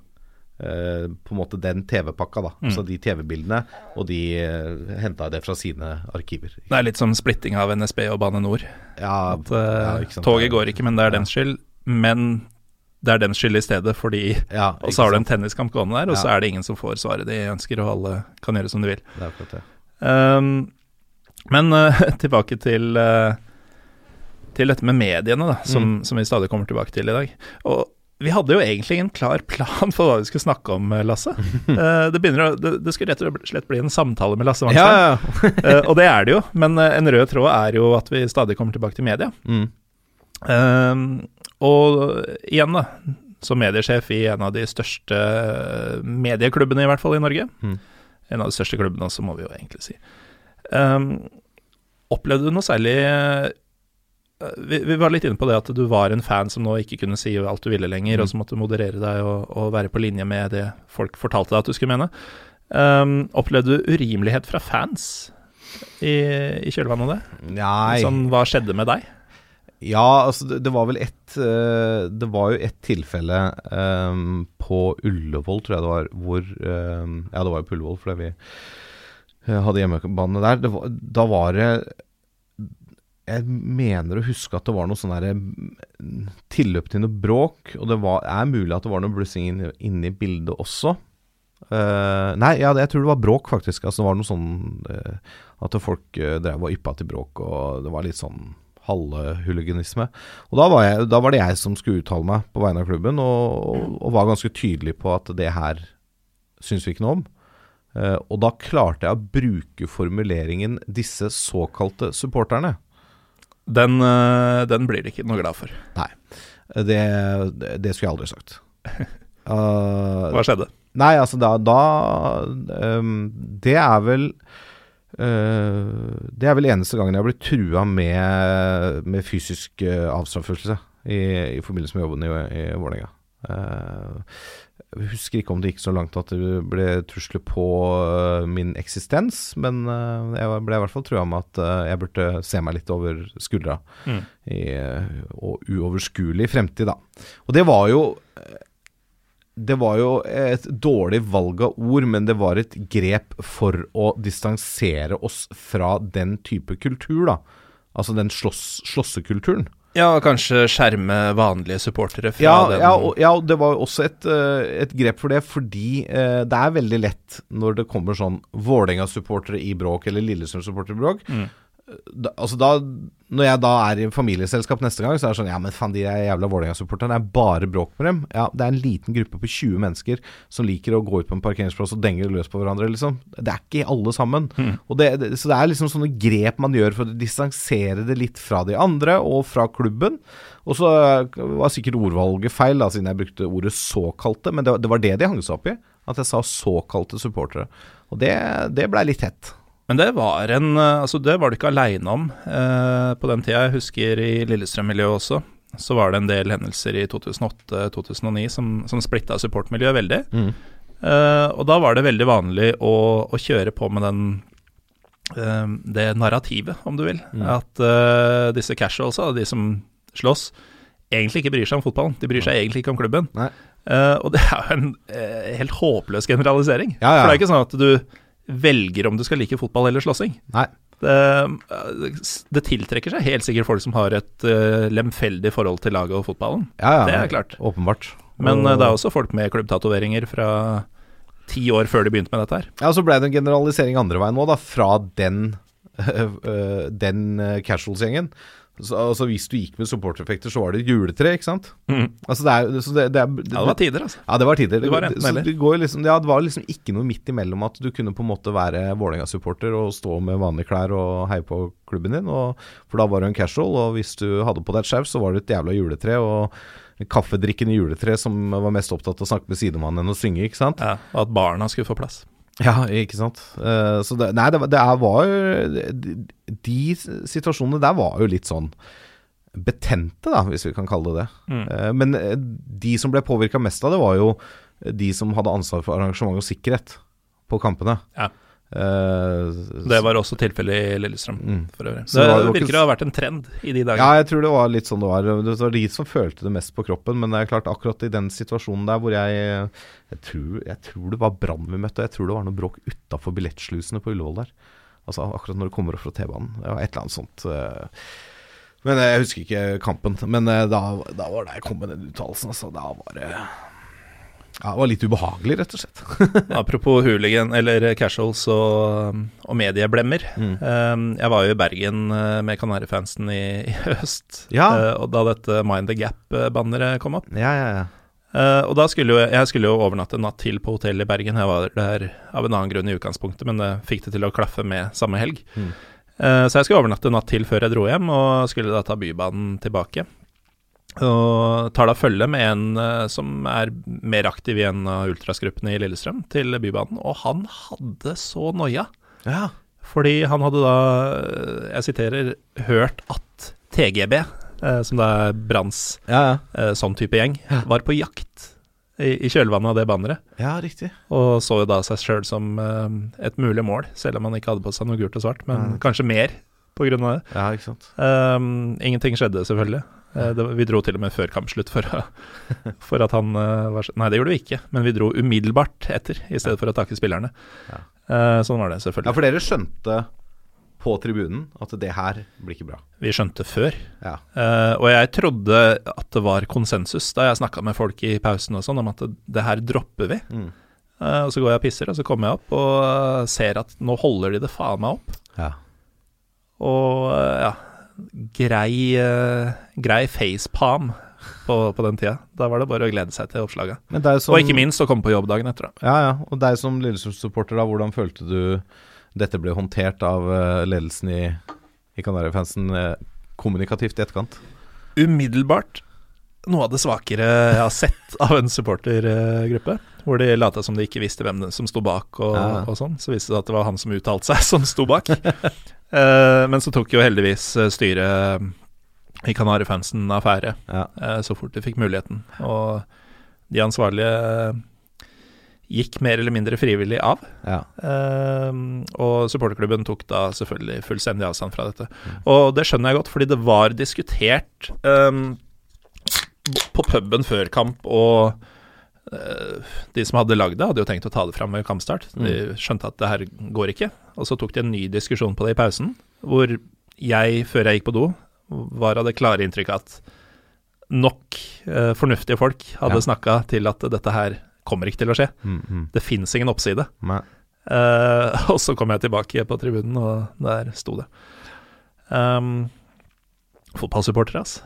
Uh, på en måte den TV-pakka, da. Altså de TV-bildene, og de uh, henta det fra sine arkiver. Det er litt som splitting av NSB og Bane Nor. Ja, At eh, ja, toget går ikke, men det er deres skyld. Men det er deres skyld i stedet, fordi Ja, Og så har du en tenniskamp gående der, og så er det ingen som får svaret de ønsker, og alle kan gjøre som de vil. Det er akkurat det. Um, men uh, tilbake til uh, Til dette med mediene, da, som, Mm. som vi stadig kommer tilbake til i dag. Og vi hadde jo egentlig en klar plan for hva vi skulle snakke om, eh, Lasse. uh, det, å, det, det skulle rett og slett bli en samtale med Lasse Wangstein. Ja, ja. uh, og det er det jo, men uh, en rød tråd er jo at vi stadig kommer tilbake til media. Mm. Og igjen, da, som mediesjef i en av de største medieklubbene, i hvert fall i Norge. Mm. En av de største klubbene også, må vi jo egentlig si. Um, opplevde du noe særlig eh, vi, vi var litt inne på det at du var en fan som nå ikke kunne si alt du ville lenger, Mm. og som måtte moderere deg og, og være på linje med det folk fortalte deg at du skulle mene. Um, opplevde du urimelighet fra fans i, i kjølvannet av det? Nei. Sånn, hva skjedde med deg? Ja, altså det, det var vel ett eh, Det var jo ett tilfelle um, på Ullevål, tror jeg det var, hvor um, Ja, det var jo på Ullevål fordi vi hadde hjemmebane der. Var, da var det Jeg mener å huske at det var noe sånn mm, tilløp til noe bråk, og det var, er mulig at det var noe blussing inne inne i bildet også. Uh, nei, ja, jeg tror det var bråk, faktisk. Altså, det var noe sånn uh, at folk uh, drev og yppa til bråk, og det var litt sånn halvhuliganisme. Og da var, jeg, da var det jeg som skulle uttale meg på vegne av klubben, og, og, var ganske tydelig på at det her syns vi ikke noe om. Uh, og da klarte jeg å bruke formuleringen 'disse såkalte supporterne'. Den, uh, den blir de ikke noe glad for. Det, det, det skulle jeg aldri sagt. Uh, Hva skjedde? Nei, altså da, da um, Det er vel Det er vel eneste gangen jeg har blitt trua med, med fysisk uh, avstraffelse i, i forbindelse med jobben i, i Vålerenga. Eh, jeg husker ikke om det gikk så langt at det ble trusler på eh, min eksistens, men eh, jeg ble i hvert fall trua med at eh, jeg burde se meg litt over skuldra Mm. i eh, og uoverskuelig fremtid, da. Og det var jo eh, det var jo et dårlig valg av ord, men det var et grep for å distansere oss fra den type kultur, da. Altså den slåss, slåssekulturen. Ja, kanskje skjerme vanlige supportere fra Ja, den ja, og, ja, og det var jo også et, eh, et grep for det, fordi eh, det er veldig lett når det kommer sånn Vålerenga-supportere i bråk, eller Lillesund-supportere i bråk. Mm. Da, altså da, Når jeg da er i familieselskap neste gang, så er det sånn Ja, men faen, de er jævla Vålerenga-supporterne, det er bare bråk med dem. Ja, det er en liten gruppe på 20 mennesker som liker å gå ut på en parkeringsplass og denge løs på hverandre, liksom. Det er ikke alle sammen. Mm. Og det, det, så det er liksom sånne grep man gjør for å distansere det litt fra de andre, og fra klubben. Og så var sikkert ordvalget feil, da, siden jeg brukte ordet 'såkalte', men det, var- det var det de hang seg opp i. At jeg sa 'såkalte supportere'. Og det, det blei litt hett. Men det var en eh, Altså, det var du ikke aleine om eh, på den tida. Jeg husker i Lillestrøm-miljøet også. Så var det en del hendelser i 2008-2009 som, som splitta supportmiljøet veldig. Eh, og da var det veldig vanlig å, å kjøre på med den eh, det narrativet, om du vil. At eh, disse casualsa, de som slåss, egentlig ikke bryr seg om fotballen. De bryr seg egentlig ikke om klubben. Eh, og det er jo en helt håpløs generalisering. Ja, ja. For det er ikke sånn at du velger om du skal like fotball eller slåssing. Nei. Det, det tiltrekker seg helt sikkert folk som har et uh, lemfeldig forhold til laget og fotballen. Ja, ja. Det er klart. Åpenbart. Men Og- eh, det er også folk med klubbtatoveringer fra ti år før de begynte med dette her. Ja, så ble det en generalisering andre veien nå, da, fra den, uh, den casuals-gjengen. Så, altså Hvis du gikk med supportereffekter, så var det et juletre, ikke sant? Altså det er, så det, det er, Ja, det var tider, altså. Ja, det var tider. Det var enten eller. det, liksom, ja, det var liksom ikke noe midt imellom at du kunne på en måte være Vålerenga-supporter og stå med vanlige klær og heie på klubben din, og, for da var du en casual. Og hvis du hadde på deg et skjerf, så var det et jævla juletre. og Kaffedrikkende juletre som var mest opptatt av å snakke med sidemannen enn å synge, ikke sant? Ja, og at barna skulle få plass. Ja, ikke sant. Eh, så det, nei, det, det er, var jo de, de situasjonene der var jo litt sånn betente, da, hvis vi kan kalle det det. Mm. Eh, men eh, de som ble påvirka mest av det, var jo de som hadde ansvar for arrangement og sikkerhet på kampene. Ja. Eh, Det var også tilfellet i Lillestrøm, Mm. for øvrig. Så Det det ikke- virker å ha vært en trend i de Ja, jeg tror det var litt sånn det var. Det var de som følte det mest på kroppen. Men det er klart, akkurat i den situasjonen der hvor jeg Jeg tror, jeg tror det var Brann vi møtte, og jeg tror det var noe bråk utafor billettslusene på Ullevål der. Altså akkurat når du kommer opp fra T-banen. Det var et eller annet sånt. eh. Men jeg husker ikke kampen. Men eh, da, da var det jeg kom med den uttalelsen, altså. Da var det Ja, det var litt ubehagelig, rett og slett. Apropos hooligan, eller casuals og, og medieblemmer. Mm. Eh, jeg var jo i Bergen eh, med Kanarifansen i, i høst, Ja. eh, og da dette Mind the Gap-banneret kom opp. Ja, ja, ja. Uh, og da skulle jo, jeg skulle jo overnatte en natt til på hotellet i Bergen. Jeg var der av en annen grunn i utgangspunktet, men det fikk det til å klaffe med samme helg. Mm. Uh, så jeg skulle overnatte en natt til før jeg dro hjem, og skulle da ta Bybanen tilbake. Og tar da følge med en eh, som er mer aktiv i en av ultrasgruppene i Lillestrøm, til Bybanen. Og han hadde så noia. ja. Fordi han hadde da, eh, jeg siterer, hørt at TGB, eh, som da er Branns Ja, ja. sånn type gjeng, var på jakt i, i kjølvannet av det banneret. ja, riktig. Og så jo da seg sjøl som et mulig mål, selv om han ikke hadde på seg noe gult og svart, men kanskje mer på grunn av det. Ja, ikke sant. Um, ingenting skjedde, selvfølgelig. Eh, det, vi dro til og med før kampslutt for, for at han eh, var Nei, det gjorde vi ikke, men vi dro umiddelbart etter, i stedet for å takke spillerne. Ja. Eh, sånn var det, selvfølgelig. Ja, for dere skjønte på tribunen at det her blir ikke bra. Vi skjønte før. Ja. Eh, og jeg trodde at det var konsensus da jeg snakka med folk i pausen og sånn, om at det, det her dropper vi. Mm. Eh, og så går jeg og pisser, og så kommer jeg opp og ser at nå holder de det faen meg opp. Ja. Og ja, grei, uh, grei facepalm på, på den tida. Da var det bare å glede seg til deg som, Og ikke minst å komme på jobb dagen etter. da. Ja, ja. Og deg som Lillestrøm-supporter, da, hvordan følte du dette ble håndtert av eh, ledelsen i, i Kanarifansen uh, kommunikativt i etterkant? Umiddelbart noe av det svakere jeg har sett av en supportergruppe. Hvor de lata som de ikke visste hvem som sto bak, og, Ja. og sånn. Så viste det seg at det var han som uttalte seg, som sto bak. uh, men så tok jo heldigvis eh, styret i Kanarifansen affære Ja. uh, så fort de fikk muligheten. Og de ansvarlige eh, gikk mer eller mindre frivillig av. Ja. Uh, og supporterklubben tok da selvfølgelig fullstendig avstand fra dette. Og det skjønner jeg godt, fordi det var diskutert eh, på puben før kamp, og eh, de som hadde lagd det, hadde jo tenkt å ta det fram ved kampstart. De skjønte at det her går ikke. Og så tok de en ny diskusjon på det i pausen, hvor jeg, før jeg gikk på do, var av det klare inntrykket at nok eh, fornuftige folk hadde Ja. snakka til at dette her kommer ikke til å skje. Mm, mm. Det fins ingen oppside. Eh, og så kom jeg tilbake på tribunen, og der sto det. Um, Fotballsupportere, altså.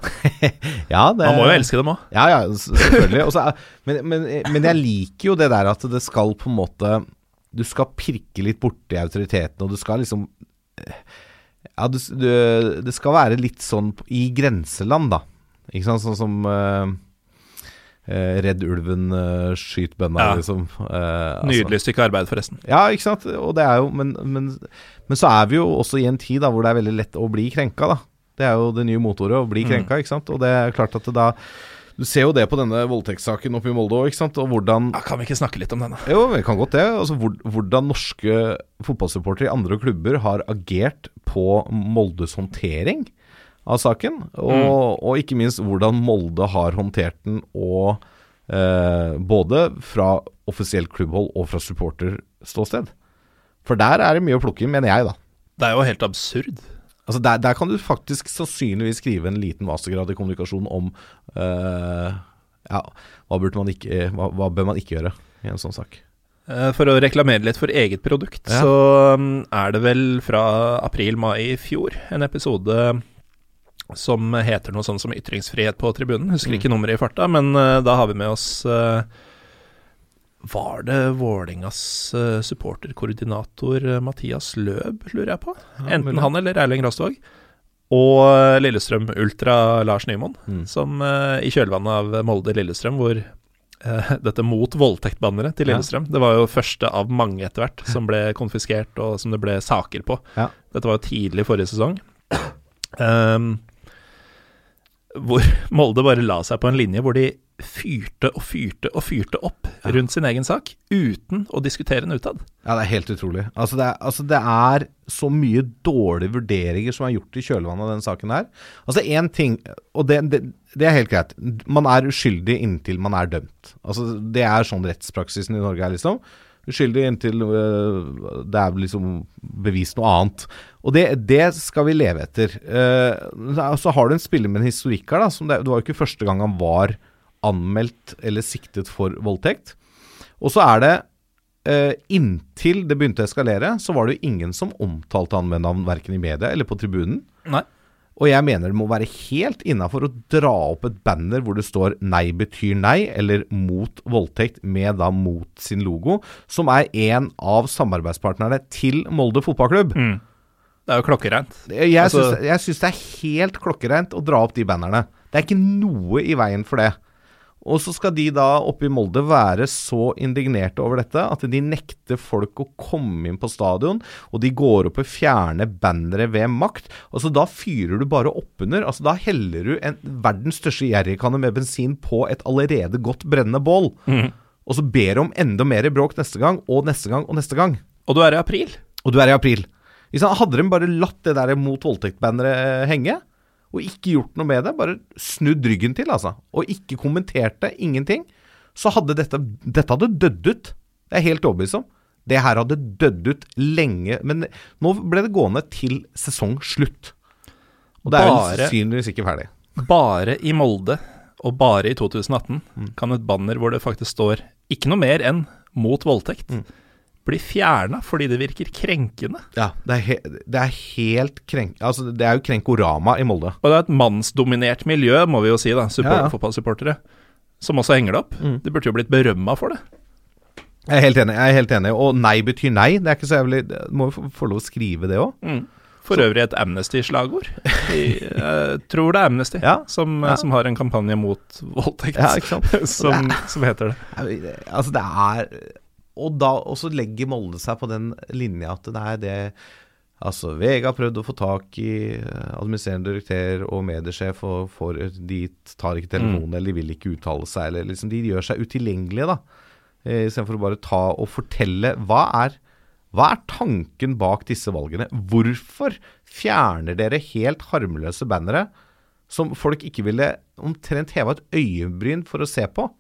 Ja, det, Man må jo elske dem òg. Ja, ja, selvfølgelig. Også, men, men, men jeg liker jo det der at det skal på en måte Du skal pirke litt borti autoriteten, og du skal liksom Ja, du, du, det skal være litt sånn i grenseland, da. Ikke sant? Sånn som eh, eh, Redd ulven, uh, skyt bønna, Ja. liksom. Eh, altså- Nydelig stykke arbeid, forresten. Ja, ikke sant. Og det er jo, men, men, men så er vi jo også i en tid da hvor det er veldig lett å bli krenka, da. Det er jo det nye motordet, å bli krenka, ikke sant. Og det er klart at det da Du ser jo det på denne voldtektssaken oppe i Molde òg, ikke sant. Og hvordan Ja, kan vi ikke snakke litt om denne? Jo, vi kan godt det. Altså hvordan norske fotballsupportere i andre klubber har agert på Moldes håndtering av saken. Og, og ikke minst hvordan Molde har håndtert den, og eh, både fra offisielt klubbhold og fra supporterståsted. For der er det mye å plukke i, mener jeg, da. Det er jo helt absurd. Altså der, der kan du faktisk sannsynligvis skrive en liten mastergrad i kommunikasjon om uh, Ja, hva, man ikke, hva, hva bør man ikke gjøre i en sånn sak? Eh, For å reklamere litt for eget produkt, Ja. så um, er det vel fra april-mai i fjor en episode som heter noe sånn som Ytringsfrihet på tribunen. Husker ikke nummeret i farta, men eh, da har vi med oss Var det Vålingas uh, supporterkoordinator eh, Mathias Løb, lurer jeg på? Enten han eller Erling Rostvåg. Og eh, Lillestrøm Ultra Lars Nymoen, Mm. som eh, i kjølvannet av Molde-Lillestrøm, hvor eh, dette mot voldtektbanneret til Ja. Lillestrøm. Det var jo første av mange etter hvert som ble konfiskert, og som det ble saker på. Ja. Dette var jo tidlig forrige sesong. Um, hvor Molde bare la seg på en linje hvor de fyrte og fyrte og fyrte opp rundt sin egen sak, uten å diskutere den utad. Ja, det er helt utrolig. Altså det, er, altså det er så mye dårlige vurderinger som er gjort i kjølvannet av den saken her. Altså én ting, og det, det, det er helt greit. Man er uskyldig inntil man er dømt. Altså Det er sånn rettspraksisen i Norge er, liksom. Uskyldig inntil øh, det er liksom bevist noe annet. Og det, det skal vi leve etter. Uh, så har du en spiller med en historikk her, da. Som det, det var jo ikke første gang han var anmeldt eller siktet for voldtekt. Og så er det eh, inntil det begynte å eskalere, så var det jo ingen som omtalte han med navn, verken i media eller på tribunen. Nei. Og jeg mener det må være helt innafor å dra opp et banner hvor det står 'nei betyr nei', eller 'mot voldtekt' med da 'mot' sin logo, som er en av samarbeidspartnerne til Molde fotballklubb. Mm. Det er jo klokkereint. Jeg, Altså- syns, jeg syns det er helt klokkereint å dra opp de bannerne. Det er ikke noe i veien for det. Og så skal de da oppe i Molde være så indignerte over dette at de nekter folk å komme inn på stadion, og de går opp og fjerner bannere ved makt. Altså Da fyrer du bare oppunder. Altså Da heller du en verdens største jerrykanne med bensin på et allerede godt brennende bål. Og så ber du om enda mer bråk neste gang, og neste gang og neste gang. Og du er i april. Og du er i april. Hadde de bare latt det der mot voldtekt-banneret henge, og ikke gjort noe med det, bare snudd ryggen til, altså, og ikke kommentert det, ingenting, så hadde dette Dette hadde dødd ut. Det er helt overbevist om. Det her hadde dødd ut lenge. Men nå ble det gående til sesongslutt. Og det er Bare- sannsynligvis ikke ferdig. Bare i Molde, og bare i 2018, kan et banner hvor det faktisk står ikke noe mer enn 'mot voldtekt', bli fjerna fordi det virker krenkende. Ja, det er, he det er helt krenk... Altså, det er jo krenkorama i Molde. Og det er et mannsdominert miljø, må vi jo si, da, support, Ja, ja. fotballsupportere, som også henger det opp. De burde jo blitt berømma for det. Jeg er helt enig. jeg er helt enig Og nei betyr nei. Det er ikke så jævlig Må jo få- lov å skrive det òg. For øvrig et Amnesty-slagord. Jeg tror det er Amnesty Ja, som, ja. som har en kampanje mot voldtekt, Ja, ikke som, som heter det. Altså, det er Og da Og så legger Molde seg på den linja at det er det Altså, VG har prøvd å få tak i eh, administrerende direktør og mediesjef, og får, de tar ikke telefonen, eller de vil ikke uttale seg, eller liksom De gjør seg utilgjengelige, da. Eh, Istedenfor å bare ta og fortelle hva er, hva er tanken bak disse valgene? Hvorfor fjerner dere helt harmløse bannere som folk ikke ville omtrent heva et øyebryn for å se på?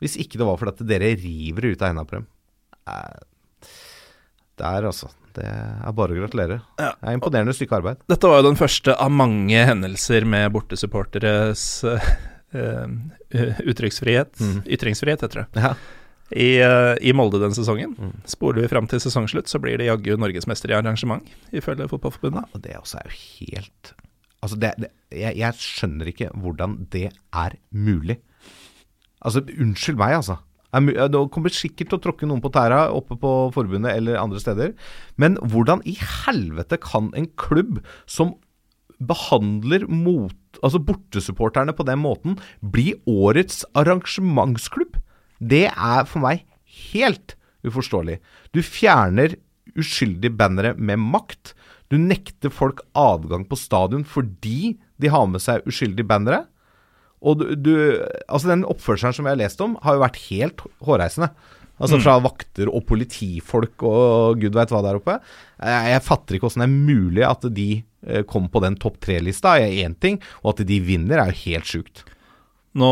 Hvis ikke det var fordi at dere river det ut av hendene på dem. Det er altså Det er bare å gratulere. Ja. Det er imponerende stykke arbeid. Dette var jo den første av mange hendelser med bortesupporteres eh, uttrykksfrihet. Mm. Ytringsfrihet, heter det. Ja. I, eh, I Molde den sesongen. Mm. Spoler vi fram til sesongslutt, så blir det jaggu norgesmester i arrangement, ifølge Fotballforbundet. Og det også er jo helt Altså, det, det, jeg, jeg skjønner ikke hvordan det er mulig. Altså, unnskyld meg, altså. Det kommer sikkert til å tråkke noen på tæra oppe på forbundet eller andre steder. Men hvordan i helvete kan en klubb som behandler mot, altså bortesupporterne på den måten, bli årets arrangementsklubb? Det er for meg helt uforståelig. Du fjerner uskyldige bannere med makt. Du nekter folk adgang på stadion fordi de har med seg uskyldige bannere. Og du, du Altså, den oppførselen som jeg har lest om, har jo vært helt hårreisende. Altså fra vakter og politifolk og gud veit hva der oppe. Jeg, jeg fatter ikke åssen det er mulig at de eh, kom på den topp tre-lista, er én ting. Og at de vinner, er jo helt sjukt. Nå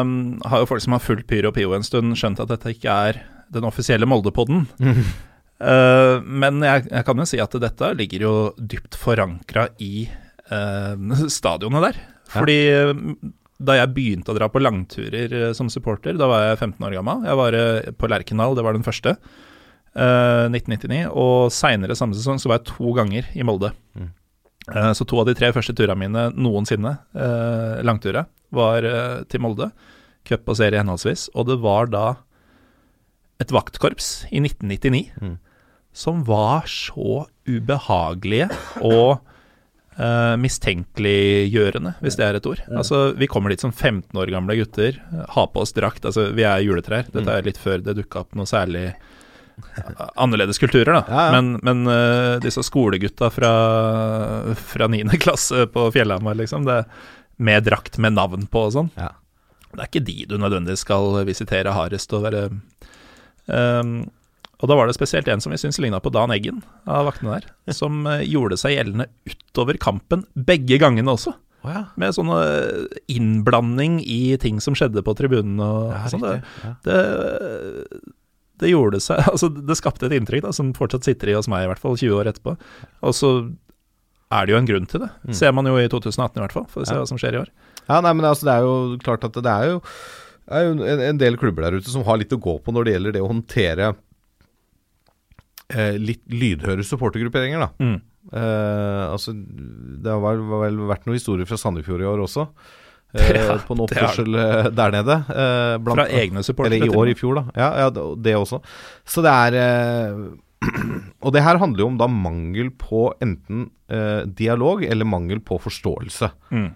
um, har jo folk som har fulgt Pyro Pio en stund, skjønt at dette ikke er den offisielle Molde-podden. Uh, men jeg, jeg kan jo si at dette ligger jo dypt forankra i uh, stadionet der. Fordi uh, da jeg begynte å dra på langturer uh, som supporter, da var jeg 15 år gammel. Jeg var uh, på Lerkendal, det var den første. uh, 1999. Og seinere samme sesong så var jeg to ganger i Molde. Mm. Uh, så to av de tre første turene mine noensinne, uh, langturer, var til Molde. Cup og serie henholdsvis. Og det var da et vaktkorps i 1999 Mm. som var så ubehagelige og eh, mistenkeliggjørende, hvis det er et ord. Altså, Vi kommer dit som 15 år gamle gutter, har på oss drakt. altså Vi er juletrær. Dette er litt før det dukka opp noe særlig annerledes kulturer, da. Ja, ja. Men, men uh, disse skolegutta fra, fra 9. klasse på Fjellhamar, liksom, det, med drakt med navn på og sånn, Ja. det er ikke de du nødvendigvis skal visitere hardest og være Ehm, Og da var det spesielt en som vi syns ligna på Dan Eggen av vaktene der, som eh, gjorde seg gjeldende utover kampen begge gangene også. Oh, ja. Med sånne innblanding i ting som skjedde på tribunen og Ja, sånn. Det. Det, det gjorde seg Altså, det skapte et inntrykk da, som fortsatt sitter i hos meg, i hvert fall 20 år etterpå. Og så er det jo en grunn til det. Mm. Ser man jo i 2018 i hvert fall, for å se Ja. hva som skjer i år. Ja, nei, men altså, det er jo klart at det er jo, er jo en, en del klubber der ute som har litt å gå på når det gjelder det å håndtere eh, litt lydhøre supportergrupperinger, da. Mm. Eh, altså, det har vel, vel vært noen historier fra Sandefjord i år også. Eh, Ja, på en oppførsel eh, der nede. eh, blant- Fra egne supportere. Eller i år, i fjor, da. Ja, ja det, også. Så det er eh, Og det her handler jo om da mangel på enten eh, dialog eller mangel på forståelse. Mm.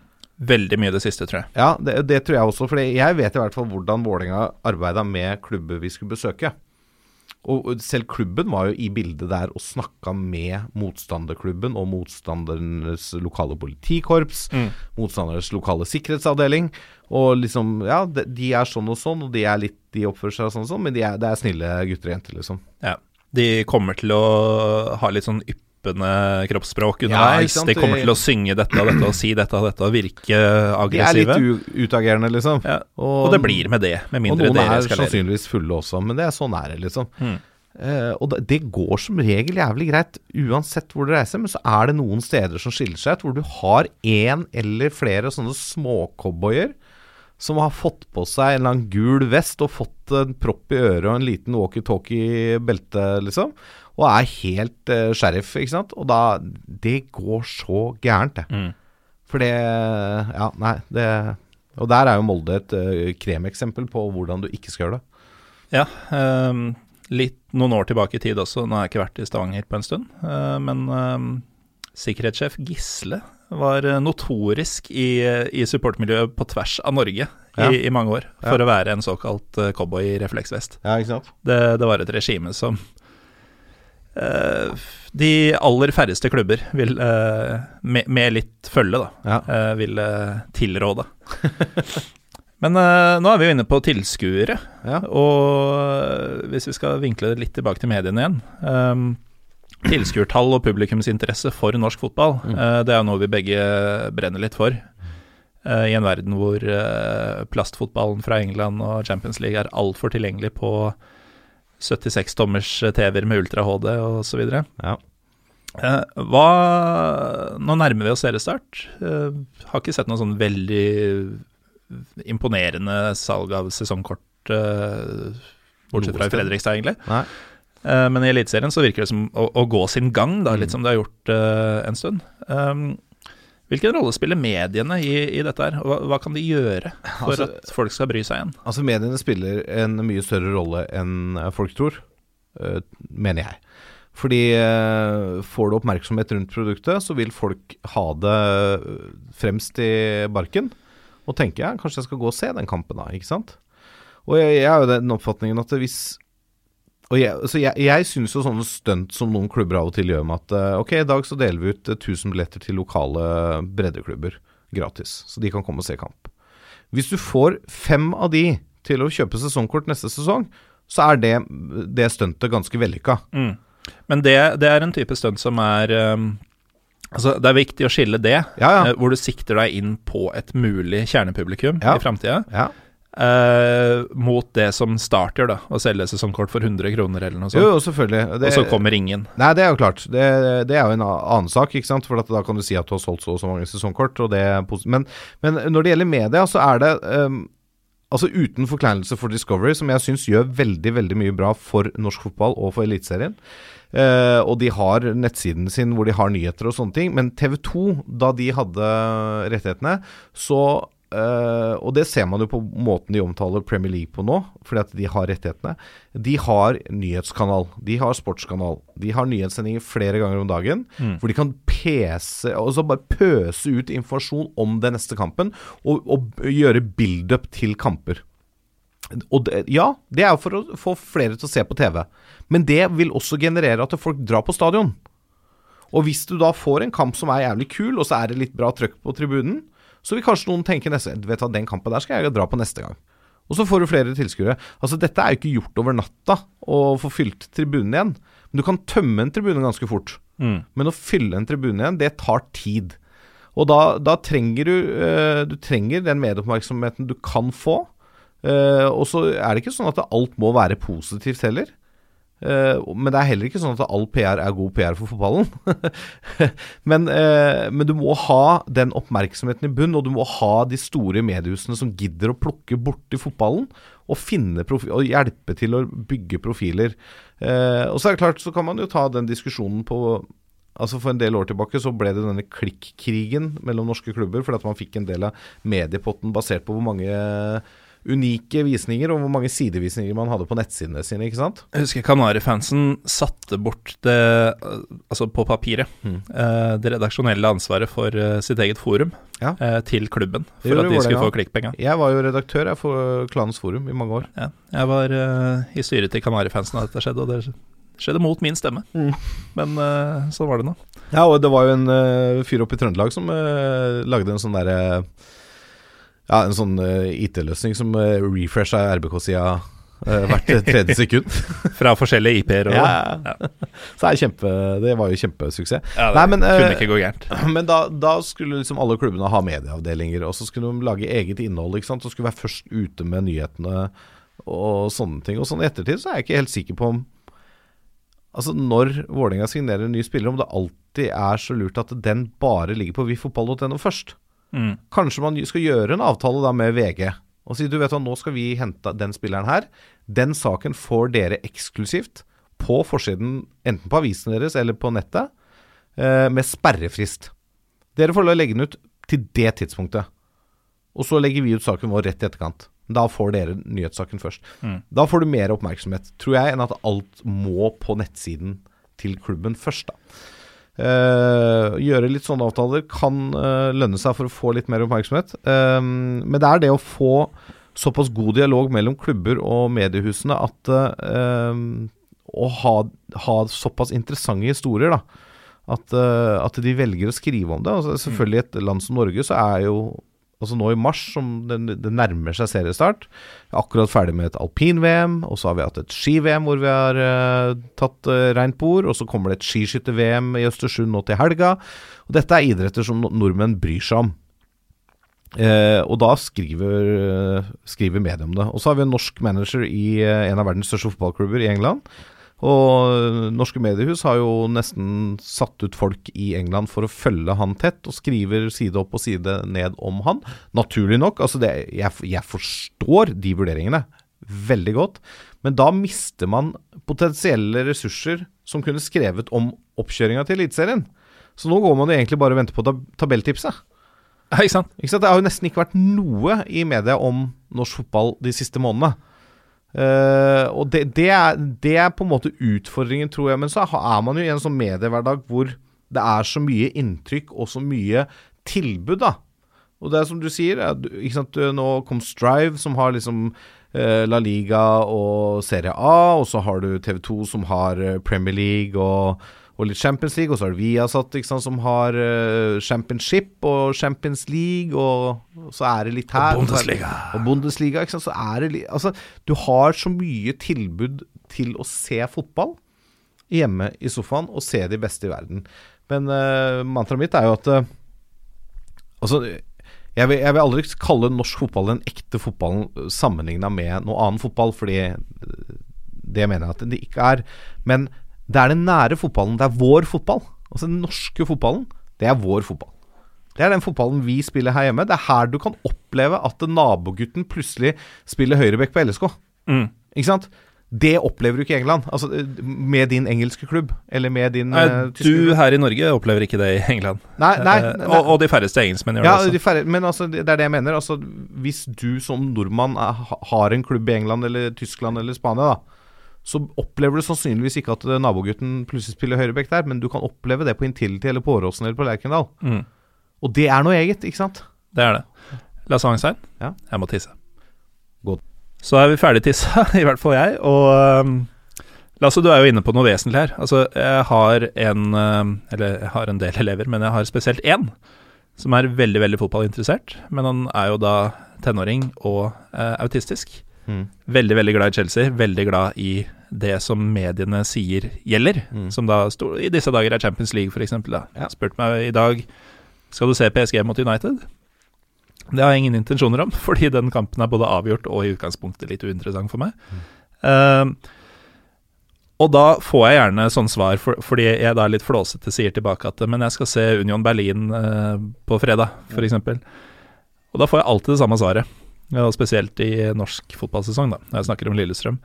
Veldig mye det siste, tror jeg. Ja, det, det tror jeg også. For jeg vet i hvert fall hvordan Vålerenga arbeida med klubber vi skulle besøke. Og selv klubben var jo i bildet der og snakka med motstanderklubben og motstandernes lokale politikorps, Mm. motstandernes lokale sikkerhetsavdeling. Og liksom Ja, de, er sånn og sånn, og de er litt De oppfører seg sånn og sånn, men de er, det er snille gutter og jenter, liksom. Ja. De kommer til å ha litt sånn yppende kroppsspråk underveis. Ja, de kommer til å synge dette og dette og si dette og dette og virke aggressive. De er litt utagerende, liksom. ja. Og det blir med det, med Og noen er sannsynligvis fulle også, men det er sånn er det, liksom. Mm. Uh, og det, går som regel jævlig greit uansett hvor du reiser, men så er det noen steder som skiller seg ut, hvor du har én eller flere sånne småcowboyer som har fått på seg en eller annen gul vest og fått en propp i øret og en liten walkietalkie-belte, liksom, og er helt uh, sheriff, ikke sant. Og da Det går så gærent, det. Mm. For det Ja, nei, det Og der er jo Molde et uh, kremeksempel på hvordan du ikke skal gjøre det. Ja, um, litt noen år tilbake i tid også. Nå har jeg ikke vært i Stavanger på en stund, Uh, men um, sikkerhetssjef Gisle var notorisk i, i supportmiljøet på tvers av Norge Ja. i, i mange år for å være en såkalt eh, cowboy i refleksvest. Ja, ikke? Det, det var et regime som Eh, de aller færreste klubber vil, uh, med, med, litt følge, da, Ja. uh, vil tilråde. Men nå er vi jo inne på tilskuere, Ja. og hvis vi skal vinkle det litt tilbake til mediene igjen um, Tilskuertall og publikumsinteresse for norsk fotball, Mm. det er jo noe vi begge brenner litt for. I en verden hvor plastfotballen fra England og Champions League er altfor tilgjengelig på 76 tommers TV-er med ultra-HD osv. Ja. Eh, hva Nå nærmer vi oss seriestart. Eh, har ikke sett noe sånn veldig imponerende salg av sesongkort, eh, bortsett fra i Fredrikstad, egentlig. Nei. Eh, men i Eliteserien så virker det som å, å gå sin gang, da, Mm. litt som det har gjort eh, en stund. Um, hvilken rolle spiller mediene i, i dette her, hva, hva kan de gjøre for Altså- at folk skal bry seg igjen? Altså, mediene spiller en mye større rolle enn eh, folk tror, uh, mener jeg. Fordi uh, får du oppmerksomhet rundt produktet, så vil folk ha det fremst i barken. Og tenke ja, kanskje jeg skal gå og se den kampen, da. Ikke sant? Og jeg, jeg har jo den oppfatningen at hvis og jeg, så jeg, jeg syns jo sånne stunt som noen klubber av og til gjør med at eh, ok, i dag så deler vi ut eh, 1000 billetter til lokale breddeklubber gratis, så de kan komme og se kamp. Hvis du får fem av de til å kjøpe sesongkort neste sesong, så er det, det stuntet ganske vellykka. Mm. Men det, det er en type stunt som er um, Altså, det er viktig å skille det, Ja, ja. eh, hvor du sikter deg inn på et mulig kjernepublikum Ja. i framtida, eh, mot det som starter, da, å selge sesongkort for 100 kroner eller noe sånt. jo, selvfølgelig. Det, og så kommer ingen. Nei, det er jo klart. Det, det er jo en annen sak, ikke sant. For at da kan du si at du har solgt så og så mange sesongkort, og det er positivt. men, men når det gjelder media, så er det um, Altså uten forkleinelse for Discovery, som jeg syns gjør veldig veldig mye bra for norsk fotball og for Eliteserien. Uh, og de har nettsiden sin hvor de har nyheter og sånne ting. Men TV 2, da de hadde rettighetene, så eh, Og det ser man jo på måten de omtaler Premier League på nå, fordi at de har rettighetene. De har nyhetskanal, de har sportskanal, de har nyhetssendinger flere ganger om dagen. Mm. Hvor de kan pese, altså bare pøse ut informasjon om den neste kampen, og, og gjøre build-up til kamper. Og det, ja, det er jo for å få flere til å se på TV. Men det vil også generere at folk drar på stadion. Og hvis du da får en kamp som er jævlig kul, og så er det litt bra trøkk på tribunen, så vil kanskje noen tenke neste Vet du den kampen der skal jeg dra på neste gang. Og så får du flere tilskuere. Altså, dette er jo ikke gjort over natta å få fylt tribunen igjen. Men du kan tømme en tribune ganske fort. Mm. Men å fylle en tribune igjen, det tar tid. Og da, da trenger du uh, Du trenger den medieoppmerksomheten du kan få. Uh, og så er det ikke sånn at alt må være positivt heller. Eh, men det er heller ikke sånn at all PR er god PR for fotballen. men, eh, men du må ha den oppmerksomheten i bunn, og du må ha de store mediehusene som gidder å plukke borti fotballen og og hjelpe til å bygge profiler. Eh, og så er det klart, så kan man jo ta den diskusjonen på Altså For en del år tilbake så ble det denne klikkkrigen mellom norske klubber, fordi at man fikk en del av mediepotten basert på hvor mange unike visninger og hvor mange sidevisninger man hadde på nettsidene sine. ikke sant? Jeg husker Kanarifansen satte bort det, eh, altså på papiret, Mm. eh, det redaksjonelle ansvaret for eh, sitt eget forum Ja. eh, til klubben, for at de skulle få klikkpenger. Jeg var jo redaktør jeg, for Klanens Forum i mange år. Ja. Jeg var eh, i styret til Kanarifansen da dette skjedde, og det skjedde mot min stemme. Mm. Men uh, sånn var det nå. Ja, og det var jo en uh, fyr oppe i Trøndelag som uh, lagde en sånn derre Ja, en sånn eh, IT-løsning som uh, refresha RBK-sida uh, hvert tredje sekund. Fra forskjellige IP-er og Ja, Ja. Så det, kjempe, det var jo kjempesuksess. Ja, det Nei, men, kunne eh, ikke gå gærent. Men da, da skulle liksom alle klubbene ha medieavdelinger, og så skulle de lage eget innhold. ikke sant? Så skulle være først ute med nyhetene og sånne ting. Og sånn i ettertid så er jeg ikke helt sikker på om Altså Når Vålerenga signerer en ny spiller, om det alltid er så lurt at den bare ligger på vifotball.no først. Mm. Kanskje man skal gjøre en avtale da med VG og si du vet hva, nå skal vi hente den spilleren her. Den saken får dere eksklusivt på forsiden, enten på avisen deres eller på nettet, eh, med sperrefrist. Dere får legge den ut til det tidspunktet. Og så legger vi ut saken vår rett i etterkant. Da får dere nyhetssaken først. Mm. Da får du mer oppmerksomhet, tror jeg, enn at alt må på nettsiden til klubben først. da. Eh, gjøre litt sånne avtaler kan uh, lønne seg for å få litt mer oppmerksomhet. Um, men det er det å få såpass god dialog mellom klubber og mediehusene at eh, å ha, ha såpass interessante historier, da. At, at de velger å skrive om det. Altså, selvfølgelig i et land som Norge så er jo Altså nå i mars, som det, det nærmer seg seriestart, akkurat ferdig med et alpin-VM, og så har vi hatt et ski-VM hvor vi har uh, tatt uh, rent bord, og så kommer det et skiskytter-VM i Østersund nå til helga. Og dette er idretter som nordmenn bryr seg om. Uh, og da skriver, skriver media om det. Og så har vi en norsk manager i en av verdens største fotballklubber i England, og norske mediehus har jo nesten satt ut folk i England for å følge han tett, og skriver side opp og side ned om han. Naturlig nok. altså det, jeg, jeg forstår de vurderingene veldig godt, men da mister man potensielle ressurser som kunne skrevet om oppkjøringa til Eliteserien. Så nå går man jo egentlig bare og venter på tab tabelltipset. Ikke sant? Ikke sant? Det har jo nesten ikke vært noe i media om norsk fotball de siste månedene. Uh, og det, det, er, det, er, på en måte utfordringen, tror jeg. Men så er man jo i en sånn mediehverdag hvor det er så mye inntrykk og så mye tilbud, da. Og det er som du sier, ikke sant? nå kom Strive, som har liksom uh, La Liga og Serie A, og så har du TV2 som har eh, Premier League og og litt Champions League. Og så har vi Viasat sant, som har uh, Championship og Champions League, og så er det litt her. Og Bundesliga. Og Bundesliga, sant. Så det litt Altså, du har så mye tilbud til å se fotball hjemme i sofaen og se de beste i verden. Men uh, mantraet mitt er jo at uh, Altså jeg vil, jeg vil, aldri kalle norsk fotball den ekte fotballen sammenligna med noe annen fotball, fordi det mener jeg at det ikke er. Men det er den nære fotballen. Det er vår fotball. Altså den norske fotballen, det er vår fotball. Det er den fotballen vi spiller her hjemme. Det er her du kan oppleve at nabogutten plutselig spiller høyreback på LSK. Mm. Ikke sant? Det opplever du ikke i England, altså med din engelske klubb, eller med din nei, uh, tyske. Du her i Norge opplever ikke det i England. Nei, nei, eh, nei. Og, og, de færreste engelskmenn gjør ja, det også. De færre, men altså, det er det jeg mener. Altså, hvis du som nordmann er, har en klubb i England eller Tyskland eller Spania, da, så opplever du sannsynligvis ikke at nabogutten plutselig spiller høyrebekk der, men du kan oppleve det på Intility eller på Åråsen eller på Lerkendal. Mm. Og det er noe eget, ikke sant? Det er det. Lasse Hangstein, ja? jeg må tisse. Godt. Så er vi ferdig tissa, i hvert fall jeg. Og um, Lasse, du er jo inne på noe vesentlig her. Altså, jeg har en um, Eller jeg har en del elever, men jeg har spesielt én som er veldig, veldig fotballinteressert. Men han er jo da tenåring og uh, autistisk. Mm. Veldig, veldig glad i Chelsea. Veldig glad i det som mediene sier gjelder. Mm. Som da sto, i disse dager er Champions League, f.eks. Ja. Spurte meg i dag skal du se PSG mot United. Det har jeg ingen intensjoner om, fordi den kampen er både avgjort og i utgangspunktet litt uinteressant for meg. Mm. Uh, og da får jeg gjerne sånn svar, for, fordi jeg da litt flåsete sier tilbake at men jeg skal se Union Berlin uh, på fredag, f.eks. Og da får jeg alltid det samme svaret og spesielt i norsk fotballsesong, da, når jeg snakker om Lillestrøm.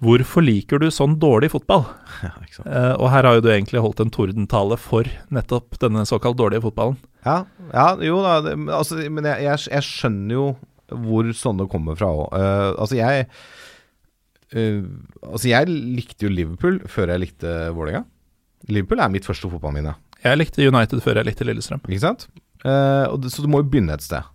Hvorfor liker du sånn dårlig fotball? Ja, uh, og her har jo du egentlig holdt en tordentale for nettopp denne såkalt dårlige fotballen. Ja, ja jo da, det, altså, men jeg, jeg, jeg, skjønner jo hvor sånne kommer fra òg. Uh, eh, altså, jeg uh, Altså, jeg likte jo Liverpool før jeg likte Vålerenga. Liverpool er mitt første fotballminne. Jeg likte United før jeg likte Lillestrøm. Ikke sant? Det, så du må jo begynne et sted.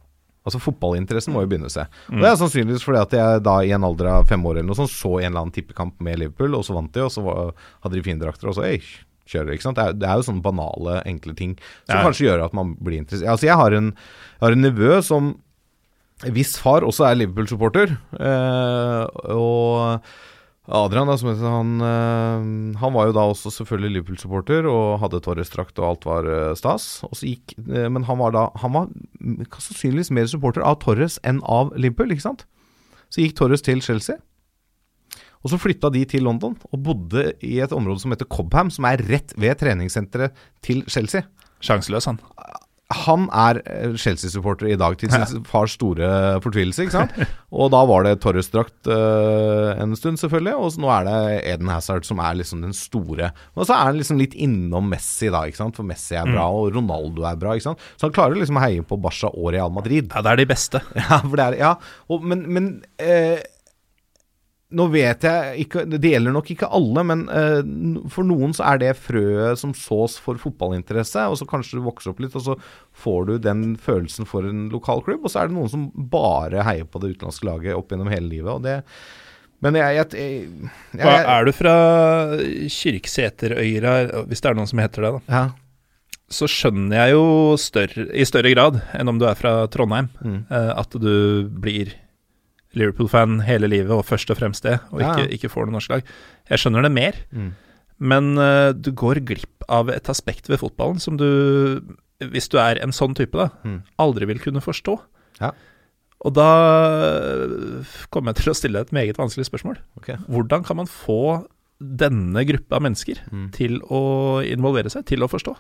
Altså Fotballinteressen må jo begynne seg. Mm. Og Det er sannsynligvis fordi at jeg da i en alder av fem år eller noe sånt så en eller annen tippekamp med Liverpool, og så vant de, og så var, hadde de fine drakter, og så ei, kjører. ikke sant? Det er, det er, jo sånne banale, enkle ting som ja. kanskje gjør at man blir interessert. Altså Jeg har en, jeg har en nevø som hvis far også er Liverpool-supporter, øh, og Adrian, da, som heter, han, uh, han var jo da også selvfølgelig Liverpool-supporter og hadde Torres-drakt og alt var uh, stas. Gikk, uh, men han var da Han var sannsynligvis mer supporter av Torres enn av Liverpool, ikke sant? Så gikk Torres til Chelsea. Og så flytta de til London og bodde i et område som heter Cobham, som er rett ved treningssenteret til Chelsea. Sjanseløs, han han er eh, Chelsea-supporter i dag, til sin fars store fortvilelse. ikke sant? Og da var det Torres-drakt uh, en stund, selvfølgelig. Og nå er det Eden Hazard som er liksom den store. Og så er han liksom litt innom Messi, da, ikke sant? for Messi er bra, mm. og Ronaldo er bra. ikke sant? Så han klarer liksom å heie på Barca og Real Madrid. Ja, det er de beste. Ja, for det er, ja. Og, men, men uh, nå vet jeg ikke Det gjelder nok ikke alle, men uh, for noen så er det frøet som sås for fotballinteresse, og så kanskje du vokser opp litt, og så får du den følelsen for en lokal klubb, og så er det noen som bare heier på det utenlandske laget opp gjennom hele livet, og det Men jeg, jeg, jeg, jeg, er du fra Kyrksæterøyra, hvis det er noen som heter det, da, ja. så skjønner jeg jo større, i større grad enn om du er fra Trondheim, Mm. eh, at du blir Liverpool-fan hele livet og først og fremst det, og ikke, ikke får noe norsk lag. Jeg skjønner det mer, Mm. men uh, du går glipp av et aspekt ved fotballen som du, hvis du er en sånn type, da, Mm. aldri vil kunne forstå. Ja. Og da kommer jeg til å stille et meget vanskelig spørsmål. Okay. Hvordan kan man få denne gruppa mennesker Mm. til å involvere seg, til å forstå?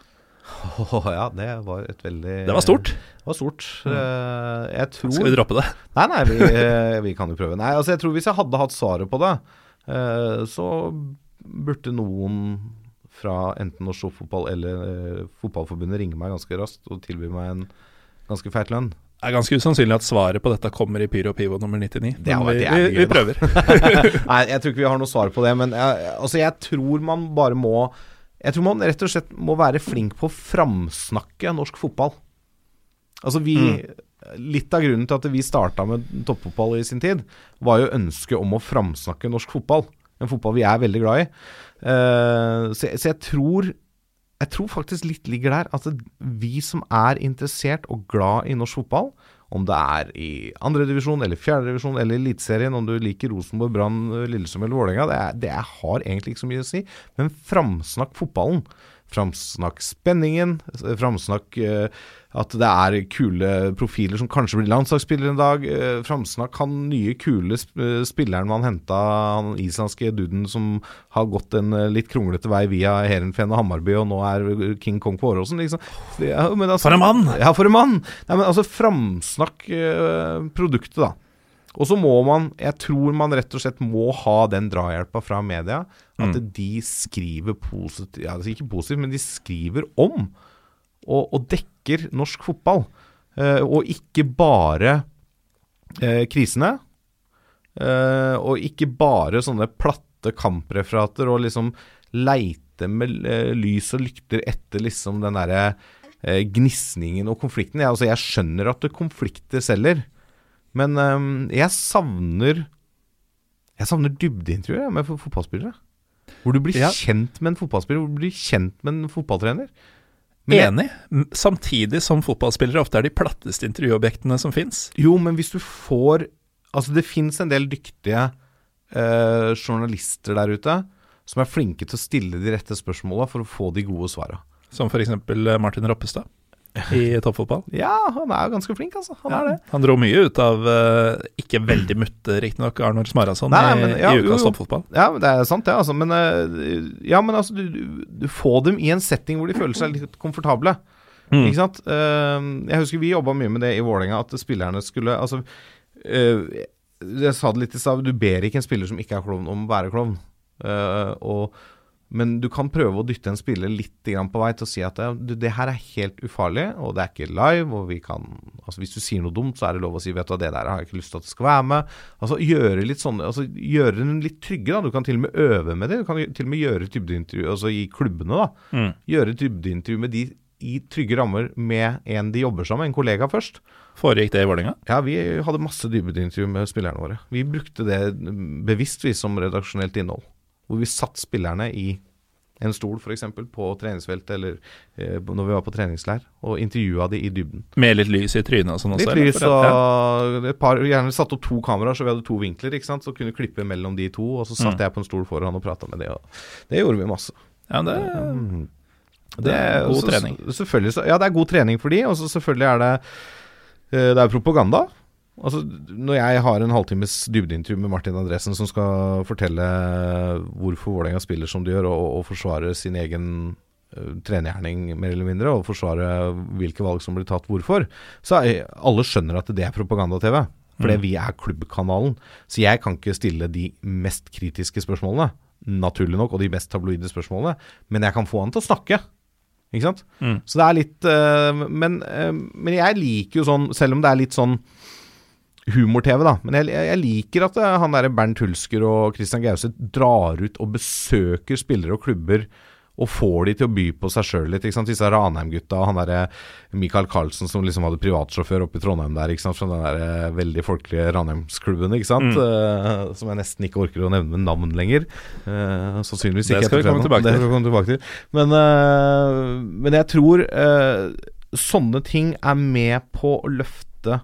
Åh, ja, det var et veldig Det var stort. Det var stort. Eh, jeg tror Skal vi droppe det? Nei, nei, vi, eh, vi kan jo prøve. Nei, altså jeg tror Hvis jeg hadde hatt svaret på det, eh, så burde noen fra enten Norsk Fotball eller Fotballforbundet ringe meg ganske raskt og tilby meg en ganske feit lønn. Det er ganske usannsynlig at svaret på dette kommer i Pyro Pivo nummer 99. Det Men vi, vi, vi prøver. Nei, jeg tror ikke vi har noe svar på det, men jeg, altså jeg tror man bare må Jeg tror man rett og slett må være flink på å framsnakke norsk fotball. Altså vi Litt av grunnen til at vi starta med toppfotball i sin tid, var jo ønsket om å framsnakke norsk fotball. En fotball vi er veldig glad i. Uh, så, så jeg tror Jeg tror faktisk litt ligger der at vi som er interessert og glad i norsk fotball, om det er i andredivisjon eller fjerdedivisjon eller Eliteserien, om du liker Rosenborg, Brann, Lillesund eller Vålerenga, det, er- det har egentlig ikke så mye å si. Men framsnakk fotballen. Framsnakk spenningen. Framsnakk eh, at det er kule profiler som kanskje blir landslagsspillere en dag. Eh, framsnakk han nye, kule eh, spilleren man henta, han islandske duden som har gått en eh, litt kronglete vei via Heerenveen og Hammarby, og nå er King Kong på Åråsen, liksom. Ja, men altså- For en mann! ja, for en mann! Nei, men altså, framsnakk produktet, da. Og så må man, jeg tror man rett og slett må ha den drahjelpa fra media. At de skriver positivt Ja, ikke positivt, men de skriver om og, og dekker norsk fotball. Eh, og ikke bare eh, krisene. Eh, og ikke bare sånne platte kampreferater og liksom leite med lys og lykter etter liksom den derre gnisningen og konflikten. Jeg, altså, jeg skjønner at det konflikter selger, men eh, jeg savner Jeg savner dybdeintervjuer med fotballspillere. Hvor du blir Ja. kjent med en fotballspiller, hvor du blir kjent med en fotballtrener. Men jeg- Enig. Samtidig som fotballspillere ofte er de platteste intervjuobjektene som fins. Jo, men hvis du får Altså, det fins en del dyktige eh, journalister der ute som er flinke til å stille de rette spørsmåla for å få de gode svara. Som f.eks. Martin Roppestad i toppfotball. Ja, han er jo ganske flink, altså. Han er det. Han dro mye ut av uh, ikke veldig mutte, riktignok, Arnold Smarason Nei, i, men- ja, i jo, ukas toppfotball. Ja, det er sant, det, altså. Men, uh, ja, men altså, du, du, får dem i en setting hvor de føler seg litt komfortable. Mm. Ikke sant? Uh, jeg husker vi jobba mye med det i Vålerenga, at spillerne skulle Altså, jeg sa det litt i stad, du ber ikke en spiller som ikke er klovn, om å være klovn. Og, men du kan prøve å dytte en spiller litt på vei til å si at det, det her er helt ufarlig, og det er ikke live, og vi kan Altså Hvis du sier noe dumt, så er det lov å si vet du det der har jeg ikke lyst til at det skal være med. Altså Gjøre litt sånne Altså gjøre den litt trygge, da. Du kan til og med øve med det. Du kan til og med gjøre dybdeintervju altså i klubbene, da. Mm. Gjøre dybdeintervju med de i trygge rammer med en de jobber sammen en kollega først. Foregikk det i Vålerenga? Ja, vi hadde masse dybdeintervju med spillerne våre. Vi brukte det bevisst vi som redaksjonelt innhold. Hvor vi satt spillerne i en stol f.eks. på treningsfeltet eller eh, når vi var på treningsleir, og intervjua de i dybden. Med litt lys i trynet og sånn også? Litt lys og et par, gjerne satt opp to kameraer, så vi hadde to vinkler, ikke sant. Så kunne klippe mellom de to, og så satt Mm. jeg på en stol foran og prata med de. Og det gjorde vi masse. Ja, det, Mm. det er god trening. så- Selvfølgelig, så- ja, det er god trening for de, og så selvfølgelig er det eh, Det er propaganda. Altså, Når jeg har en halvtimes dybdeintervju med Martin Andresen som skal fortelle hvorfor Vålerenga spiller som de gjør, og, og forsvare sin egen uh, trenergjerning mer eller mindre, og forsvare hvilke valg som blir tatt hvorfor, så er, alle skjønner at det er propaganda-TV. Fordi Mm. vi er klubbkanalen. Så jeg kan ikke stille de mest kritiske spørsmålene, naturlig nok, og de mest tabloide spørsmålene, men jeg kan få han til å snakke. Ikke sant? Mm. Så det er litt uh, men, uh, men jeg liker jo sånn, selv om det er litt sånn humor-TV, da. Men jeg, jeg liker at øh, han derre Bernt Hulsker og Christian Gause drar ut og besøker spillere og klubber og får de til å by på seg sjøl litt. ikke sant? Disse Ranheim-gutta og han derre Michael Carlsen som liksom hadde privatsjåfør oppe i Trondheim der, ikke sant? fra den der eh, veldig folkelige Ranheimsklubben, ikke sant? Eh, som jeg nesten ikke orker å nevne med navn lenger. Uh, sannsynligvis Det ikke. skal vi komme tilbake til. Det skal vi komme tilbake til. Men, uh, men jeg tror eh, sånne ting er med på å løfte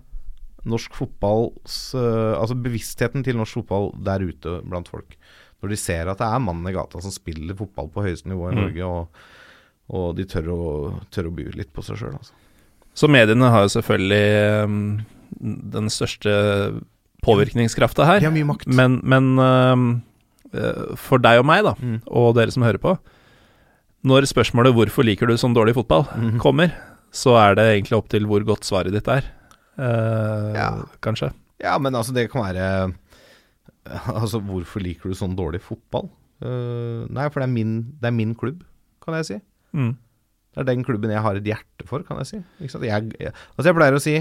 norsk fotballs eh, Altså bevisstheten til norsk fotball der ute blant folk. Når de ser at det er mannen i gata som spiller fotball på høyeste nivå i Mm. Norge, og, og de tør å, tør å by litt på seg sjøl. Altså. Så mediene har jo selvfølgelig um, den største påvirkningskrafta her. De har mye makt. Men, men um, for deg og meg, da, Mm. og dere som hører på Når spørsmålet 'hvorfor liker du sånn dårlig fotball' Mm. kommer, så er det egentlig opp til hvor godt svaret ditt er. Eh, Ja. Kanskje. Ja, men altså, det kan være Altså, hvorfor liker du sånn dårlig fotball? Uh, nei, for det er, min, det er min klubb, kan jeg si. Mm. Det er den klubben jeg har et hjerte for, kan jeg si. Jeg, jeg, altså jeg pleier å si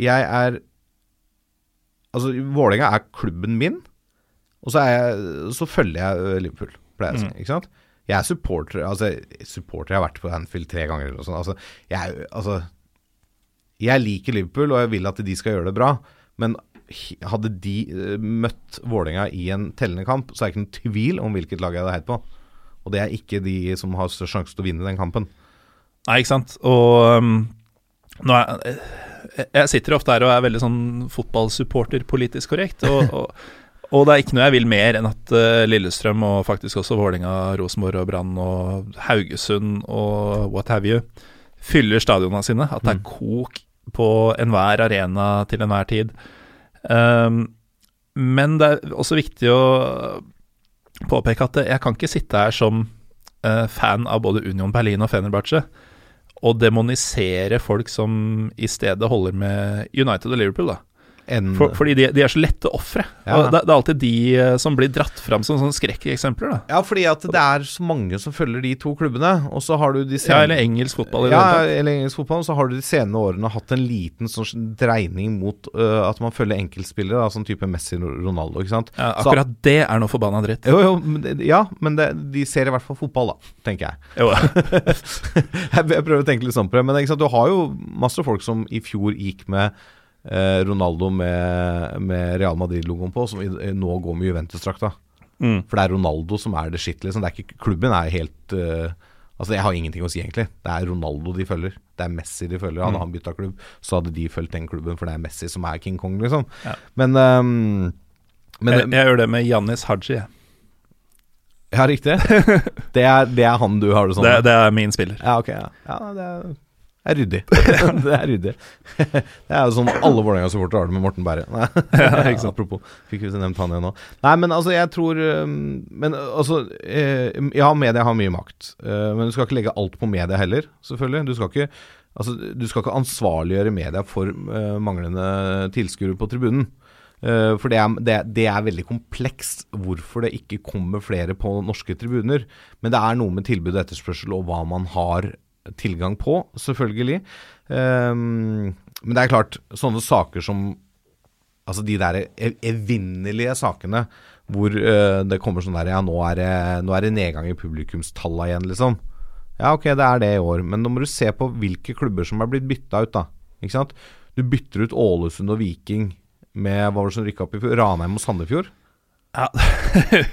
jeg er Altså, Vålerenga er klubben min, og så, jeg, så følger jeg Liverpool, pleier jeg å si. Ikke sant? Jeg er supporter Altså, supporter jeg har vært på Anfield tre ganger eller noe sånt. Altså, jeg, altså, jeg liker Liverpool, og jeg vil at de skal gjøre det bra, men hadde de møtt Vålerenga i en tellende kamp, så er det ikke noen tvil om hvilket lag jeg hadde heit på. Og det er ikke de som har størst sjanse til å vinne den kampen. Nei, ikke sant. Og um, nå er, jeg sitter ofte her og er veldig sånn fotballsupporter politisk korrekt. Og, og, og det er ikke noe jeg vil mer enn at uh, Lillestrøm og faktisk også Vålinga, Rosenborg og Brann og Haugesund og what have you fyller stadionene sine. At det er kok på enhver arena til enhver tid. Um, men det er også viktig å påpeke at jeg kan ikke sitte her som uh, fan av både Union Berlin og Fenerbahçe og demonisere folk som i stedet holder med United og Liverpool, da. En, For, fordi de, de er så lette ofre. Ja. Det, det er alltid de eh, som blir dratt fram som sånne skrekkeksempler, ja, fordi at det er så mange som følger de to klubbene, og så har du de Ja, eller engelsk fotball i ja, eller engelsk fotball, så har du de senere årene hatt en liten sånn dreining mot uh, at man følger enkeltspillere, da, sånn type Messi Ronaldo, ikke sant. Ja, Så- akkurat det er noe forbanna dritt. Jo, jo, men ja, men det, de ser i hvert fall fotball, da, tenker jeg. Jo, jeg prøver å tenke litt sånn på det, men du har jo masse folk som i fjor gikk med Ronaldo med, med Real Madrid-logoen på, som nå går med Juventus-drakta. mm. For det er Ronaldo som er det shit, liksom. Det er ikke, klubben er helt uh, Altså, jeg har ingenting å si, egentlig. Det er Ronaldo de følger. Det er Messi de følger. Hadde Mm. han bytta klubb, så hadde de fulgt den klubben, for det er Messi som er King Kong, liksom. Ja. Men, um, men jeg, jeg gjør det med Jannis Haji. jeg. Ja, riktig. Det er, det er han du har det sånn Det, det er min spiller. Ja, ok. Ja, ja det er, er ryddig. det er ryddig. Det er jo sånn alle Vålerenga-supportere har det med Morten Berre. Nei, ikke sant. Apropos, fikk vi nevnt han igjen nå. Nei, men altså, jeg tror um, Men altså eh, Ja, media har mye makt. eh, men du skal ikke legge alt på media heller, selvfølgelig. Du skal ikke Altså, du skal ikke ansvarliggjøre media for eh, manglende tilskuere på tribunen. For det er, det, det er veldig komplekst hvorfor det ikke kommer flere på norske tribuner. Men det er noe med tilbud og etterspørsel og hva man har tilgang på, selvfølgelig. Um, men det er klart, sånne saker som Altså de der ev- evinnelige sakene hvor uh, det kommer sånn der Ja, nå er, det, nå er det nedgang i publikumstallene igjen, liksom. Ja, ok, det er det i år, men nå må du se på hvilke klubber som er blitt bytta ut, da. Ikke sant? Du bytter ut Ålesund og Viking med hva var det som rykka opp i fjor? Ranheim og Sandefjord. Ja.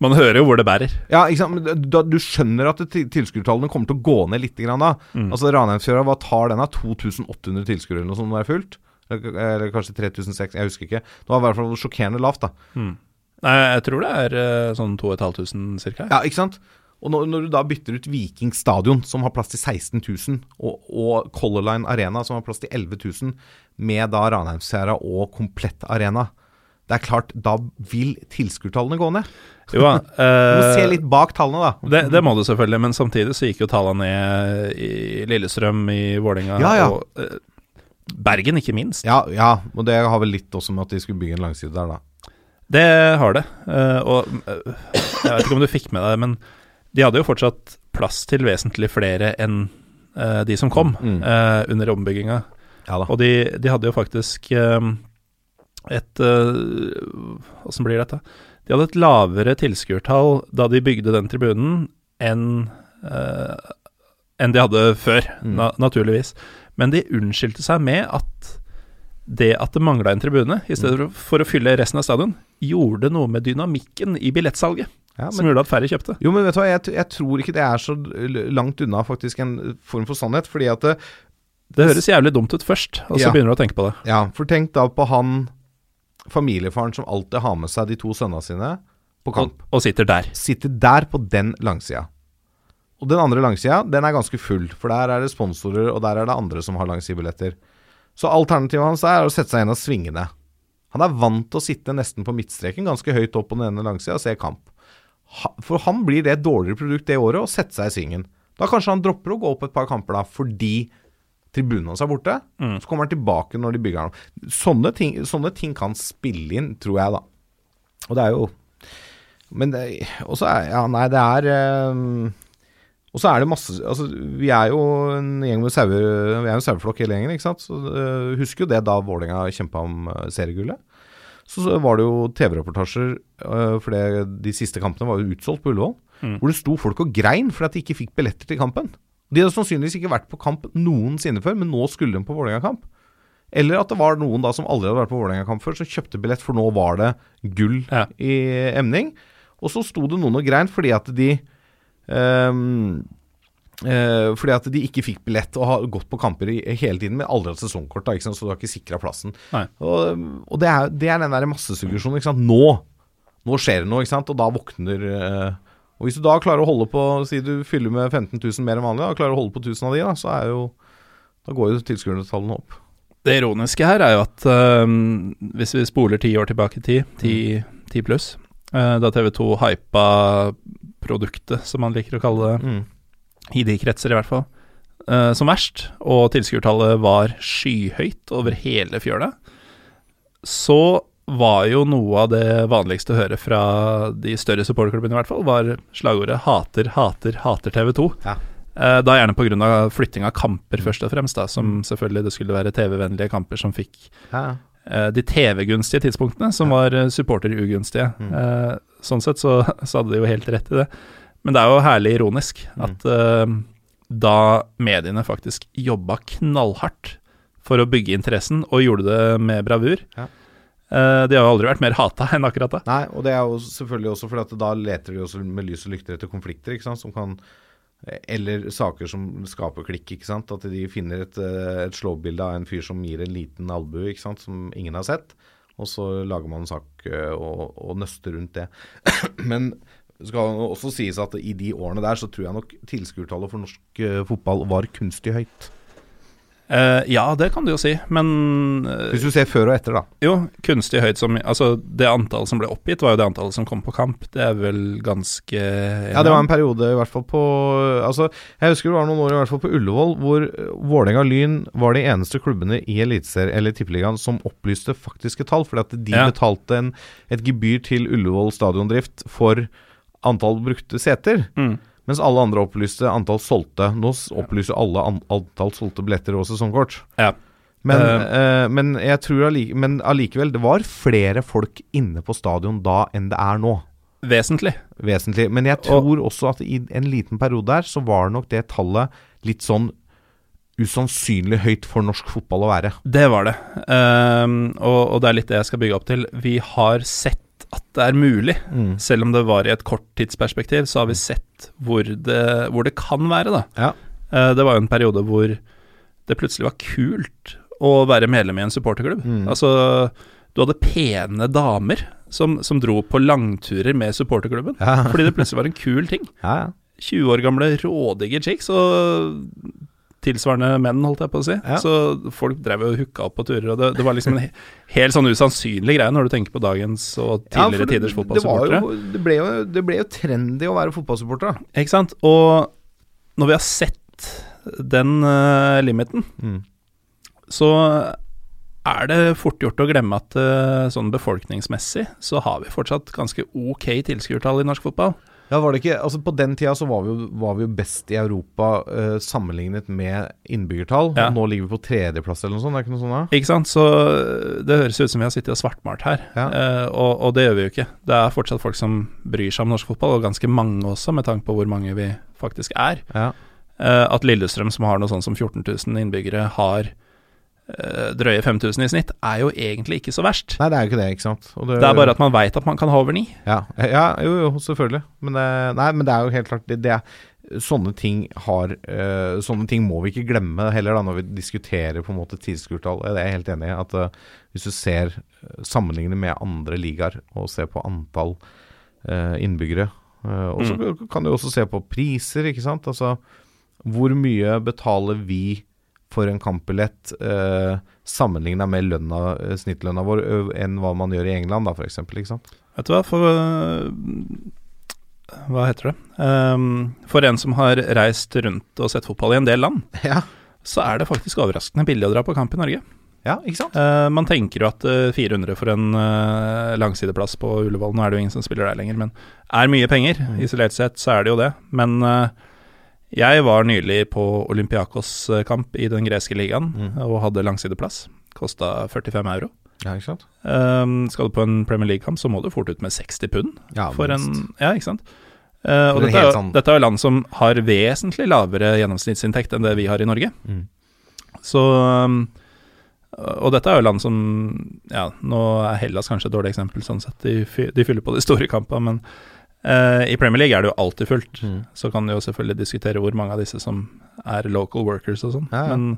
Man hører jo hvor det bærer. Ja, ikke sant? Da, du skjønner at tilskuertallene kommer til å gå ned litt grann da. Mm. Altså Ranheimsfjøra, hva tar den av? 2800 tilskuere eller noe sånt når det er fullt? Eller, eller kanskje 3600, jeg husker ikke. Det var i hvert fall sjokkerende lavt, da. Nei, jeg tror det er eh, sånn 2500 cirka. Ja, ikke sant? Og når, når du da bytter ut Viking stadion, som har plass til 16 000, og, og Color Line Arena, som har plass til 11 000, med da Ranheimsfjæra og komplett arena Det er klart, da vil tilskuertallene gå ned. Jo, uh, Du må se eh, litt bak tallene, da. det, det må du selvfølgelig, men samtidig så gikk jo tallene ned i Lillestrøm, i Vålerenga Ja, ja. og uh, Bergen, ikke minst. Ja, ja, og det har vel litt også med at de skulle bygge en langside der, da. Det har det. uh, og jeg vet ikke om du fikk med deg, men de hadde jo fortsatt plass til vesentlig flere enn de som kom Mm. under ombygginga. Ja. Og de, de hadde jo faktisk eh, et eh, Åssen blir dette? De hadde et lavere tilskuertall da de bygde den tribunen, enn eh, enn de hadde før, Mm. na naturligvis. Men de unnskyldte seg med at det at det mangla en tribune, i stedet Mm. for å fylle resten av stadion, gjorde noe med dynamikken i billettsalget, Ja, som gjorde at færre kjøpte. jo, men vet du hva, jeg, jeg tror ikke det er så langt unna faktisk en form for sannhet. Fordi at det, Det høres jævlig dumt ut først, og så Ja. begynner du å tenke på det. Ja, for tenk da på han familiefaren som alltid har med seg de to sønnene sine på kamp. og sitter der. Sitter der på den langsida. Og den andre langsida, den er ganske full, for der er det sponsorer, og der er det andre som har langsidebilletter. Så alternativet hans er å sette seg i en av svingene. Han er vant til å sitte nesten på midtstreken, ganske høyt opp på den ene langsida, og se kamp. For han blir det et dårligere produkt det året å sette seg i svingen. Da kanskje han dropper å gå opp et par kamper da, fordi tribunen hans er borte. Så kommer han tilbake når de bygger noe. Sånne ting, sånne ting kan spille inn, tror jeg, da. Og det er jo Men det Og så er Ja, nei, det er um, Og så er det masse Altså, vi er jo en gjeng med sauer Vi er en saueflokk hele gjengen, ikke sant. Så uh, Husker jo det da Vålerenga kjempa om uh, seriegullet. Så, så var det jo TV-reportasjer, uh, for det, de siste kampene var jo utsolgt på Ullevål, hvor det sto folk og grein fordi at de ikke fikk billetter til kampen. De hadde sannsynligvis ikke vært på kamp noensinne før, men nå skulle de på Vålerenga-kamp. Eller at det var noen da som aldri hadde vært på Vålerenga-kamp før, som kjøpte billett, for nå var det gull Ja. i emning. Og så sto det noen og grein fordi at de um, eh, fordi at de ikke fikk billett og har gått på kamper i, hele tiden, men aldri hatt sesongkort, da, så du har ikke sikra plassen. Og, og det, er, det er den der massesuggesjonen. Nå Nå skjer det noe, og da våkner eh, Og hvis du da klarer å holde på Si du fyller med 15 000 mer enn vanlig, da, og klarer å holde på 1000 av de, da, så er jo Da går jo tilskuertallene opp. Det ironiske her er jo at uh, hvis vi spoler ti år tilbake i tid, ti, ti pluss, øh, da TV 2 hypa produktet, som man liker å kalle det, Mm. i de kretser i hvert fall, uh, som verst, og tilskuertallet var skyhøyt over hele fjøla, så var jo noe av det vanligste å høre fra de større supporterklubbene i hvert fall, var slagordet 'hater, hater, hater TV 2'. Ja. Eh, Da gjerne pga. flytting av kamper, først og fremst, da, som selvfølgelig det skulle være TV-vennlige kamper som fikk Ja. eh, de TV-gunstige tidspunktene, som var eh, supporter-ugunstige. Mm. Sånn sett så, så hadde de jo helt rett i det. Men det er jo herlig ironisk Mm. at eh, da mediene faktisk jobba knallhardt for å bygge interessen, og gjorde det med bravur Ja. Eh, De har jo aldri vært mer hata enn akkurat det. Nei, og det er jo selvfølgelig også fordi at da leter de også med lys og lykter etter konflikter, ikke sant, som kan Eller saker som skaper klikk, ikke sant. At de finner et, eh, et slåbilde av en fyr som gir en liten albue, som ingen har sett. Og så lager man en sak eh, og, og nøster rundt det. Men skal også sies at i de årene der så tror jeg nok tilskuertallet for norsk fotball var kunstig høyt. Eh, ja, det kan du jo si, men uh, Hvis du ser før og etter, da. jo, kunstig høyt som Altså, det antallet som ble oppgitt, var jo det antallet som kom på kamp. Det er vel ganske Ja, det var en periode i hvert fall på Altså, jeg husker det var noen år i hvert fall på Ullevål hvor eh, Vålerenga Lyn var de eneste klubbene i Eliteserien eller Tippeligaen som opplyste faktiske tall, fordi at de Ja. betalte en, et gebyr til Ullevål stadiondrift for antall brukte seter, Mm. Mens alle andre opplyste antall solgte. Nå opplyser alle an antall solgte billetter og sesongkort. Ja. Men, uh, men jeg tror allike, men allikevel, det var flere folk inne på stadion da enn det er nå Vesentlig. vesentlig. Men jeg tror også at i en liten periode der, så var nok det tallet litt sånn usannsynlig høyt for norsk fotball å være. Det var det. Ehm, og, og det er litt det jeg skal bygge opp til. Vi har sett at det er mulig. Selv om det var i et kort tidsperspektiv, så har vi sett hvor det, hvor det kan være, da. Ja. Eh, det var jo en periode hvor det plutselig var kult å være medlem i en supporterklubb. Mm. Altså, du hadde pene damer som, som dro på langturer med supporterklubben. Ja. Fordi det plutselig var en kul ting. Ja, ja. 20 år gamle rådige chicks og tilsvarende menn, holdt jeg på å si. Ja. Så folk drev og hooka opp på turer, og det, det var liksom en he- helt sånn usannsynlig greie når du tenker på dagens og Ja, tidligere det- tiders det, fotballsupportere. det, ble jo, det ble jo trendy å være fotballsupporter. da. Ikke sant? Og når vi har sett den uh, limiten, Mm. så er det fort gjort å glemme at uh, sånn befolkningsmessig så har vi fortsatt ganske ok tilskuertall i norsk fotball. Ja, var det ikke Altså På den tida så var vi jo, var vi jo best i Europa uh, sammenlignet med innbyggertall. Ja. Nå ligger vi på tredjeplass eller noe sånt. Det er ikke noe sånt da? Ikke sant? Så øh, det høres ut som vi har sittet og svartmalt her, Ja. uh, og, og det gjør vi jo ikke. Det er fortsatt folk som bryr seg om norsk fotball, og ganske mange også, med tanke på hvor mange vi faktisk er. Ja. Uh, at Lillestrøm, som har noe sånt som 14 000 innbyggere, har eh, drøye 5000 i snitt, er jo egentlig ikke så verst. Nei, det er jo ikke det, ikke sant. Og Det er bare at man veit at man kan ha over ni. Ja, ja jo, jo, selvfølgelig. Men det, nei, men det er jo helt klart det, det er, Sånne ting har uh, Sånne ting må vi ikke glemme heller da når vi diskuterer på en måte tilskuertall. Det er jeg helt enig i. At uh, hvis du ser eh, sammenligner med andre ligaer og ser på antall uh, innbyggere eh, Og så kan du også se på priser, ikke sant. Altså hvor mye betaler vi for en kampbillett eh, sammenligna med lønna, eh, snittlønna vår enn hva man gjør i England, da, f.eks. Ikke sant? Vet du hva, for øh, Hva heter det? Um, for en som har reist rundt og sett fotball i en del land, Ja. så er det faktisk overraskende billig å dra på kamp i Norge. ja, ikke sant? Uh, man tenker jo at uh, 400 for en eh, langsideplass på Ullevål, nå er det jo ingen som spiller der lenger, men er mye penger. Isolert sett så er det jo det. Men eh, jeg var nylig på Olympiakos-kamp i den greske ligaen Mm. og hadde langsideplass. Kosta 45 euro. Ja, ikke sant? Um, skal du på en Premier League-kamp, så må du fort ut med 60 pund. Ja, for en, ja, ikke sant? Uh, og dette er, sånn- dette er jo land som har vesentlig lavere gjennomsnittsinntekt enn det vi har i Norge. Mm. Så um, Og dette er jo land som Ja, nå er Hellas kanskje et dårlig eksempel, sånn sett. De, de fyller på de store kampene, men eh, i Premier League er det jo alltid fullt. Mm. Så kan du jo selvfølgelig diskutere hvor mange av disse som er local workers og sånn. Ja, ja. Men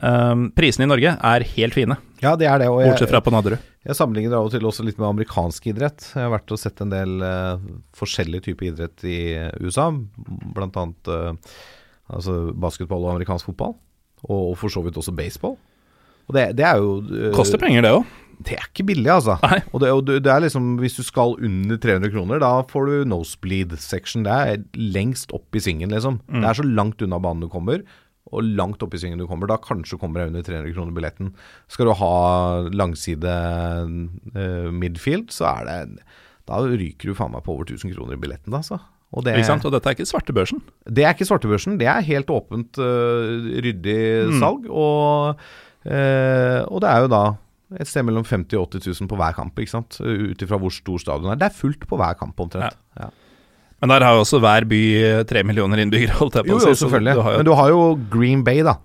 um, prisene i Norge er helt fine, Ja, det er det. Jeg, bortsett fra på Nadderud. jeg sammenligner av og til også litt med amerikansk idrett. Jeg har vært og sett en del uh, forskjellige typer idrett i USA, blant annet eh, altså basketball og amerikansk fotball. Og, og for så vidt også baseball. Og det, det er jo eh, Koster penger, det òg. Det er ikke billig, altså. Nei. Og, det, og det er liksom Hvis du skal under 300 kroner, da får du nosebleed section. Det er lengst opp i svingen, liksom. Mm. Det er så langt unna banen du kommer, og langt opp i svingen du kommer. Da kanskje kommer jeg under 300 kroner billetten. Skal du ha langside uh, midfield, så er det Da ryker du faen meg på over 1000 kroner i billetten, da, altså. Og det, Ikke sant? Og dette er ikke svartebørsen. det er ikke svartebørsen, det er helt åpent, uh, ryddig Mm. salg. Og, uh, og det er jo da et sted mellom 50 000 og 80 000 på hver kamp, ikke sant. Ut ifra hvor stor stadion er. Det er fullt på hver kamp, omtrent. Ja. Men der har jo også hver by eh, tre millioner innbyggere, holdt jeg på å si. jo, selvfølgelig. Du jo, Men du har jo Green Bay, da.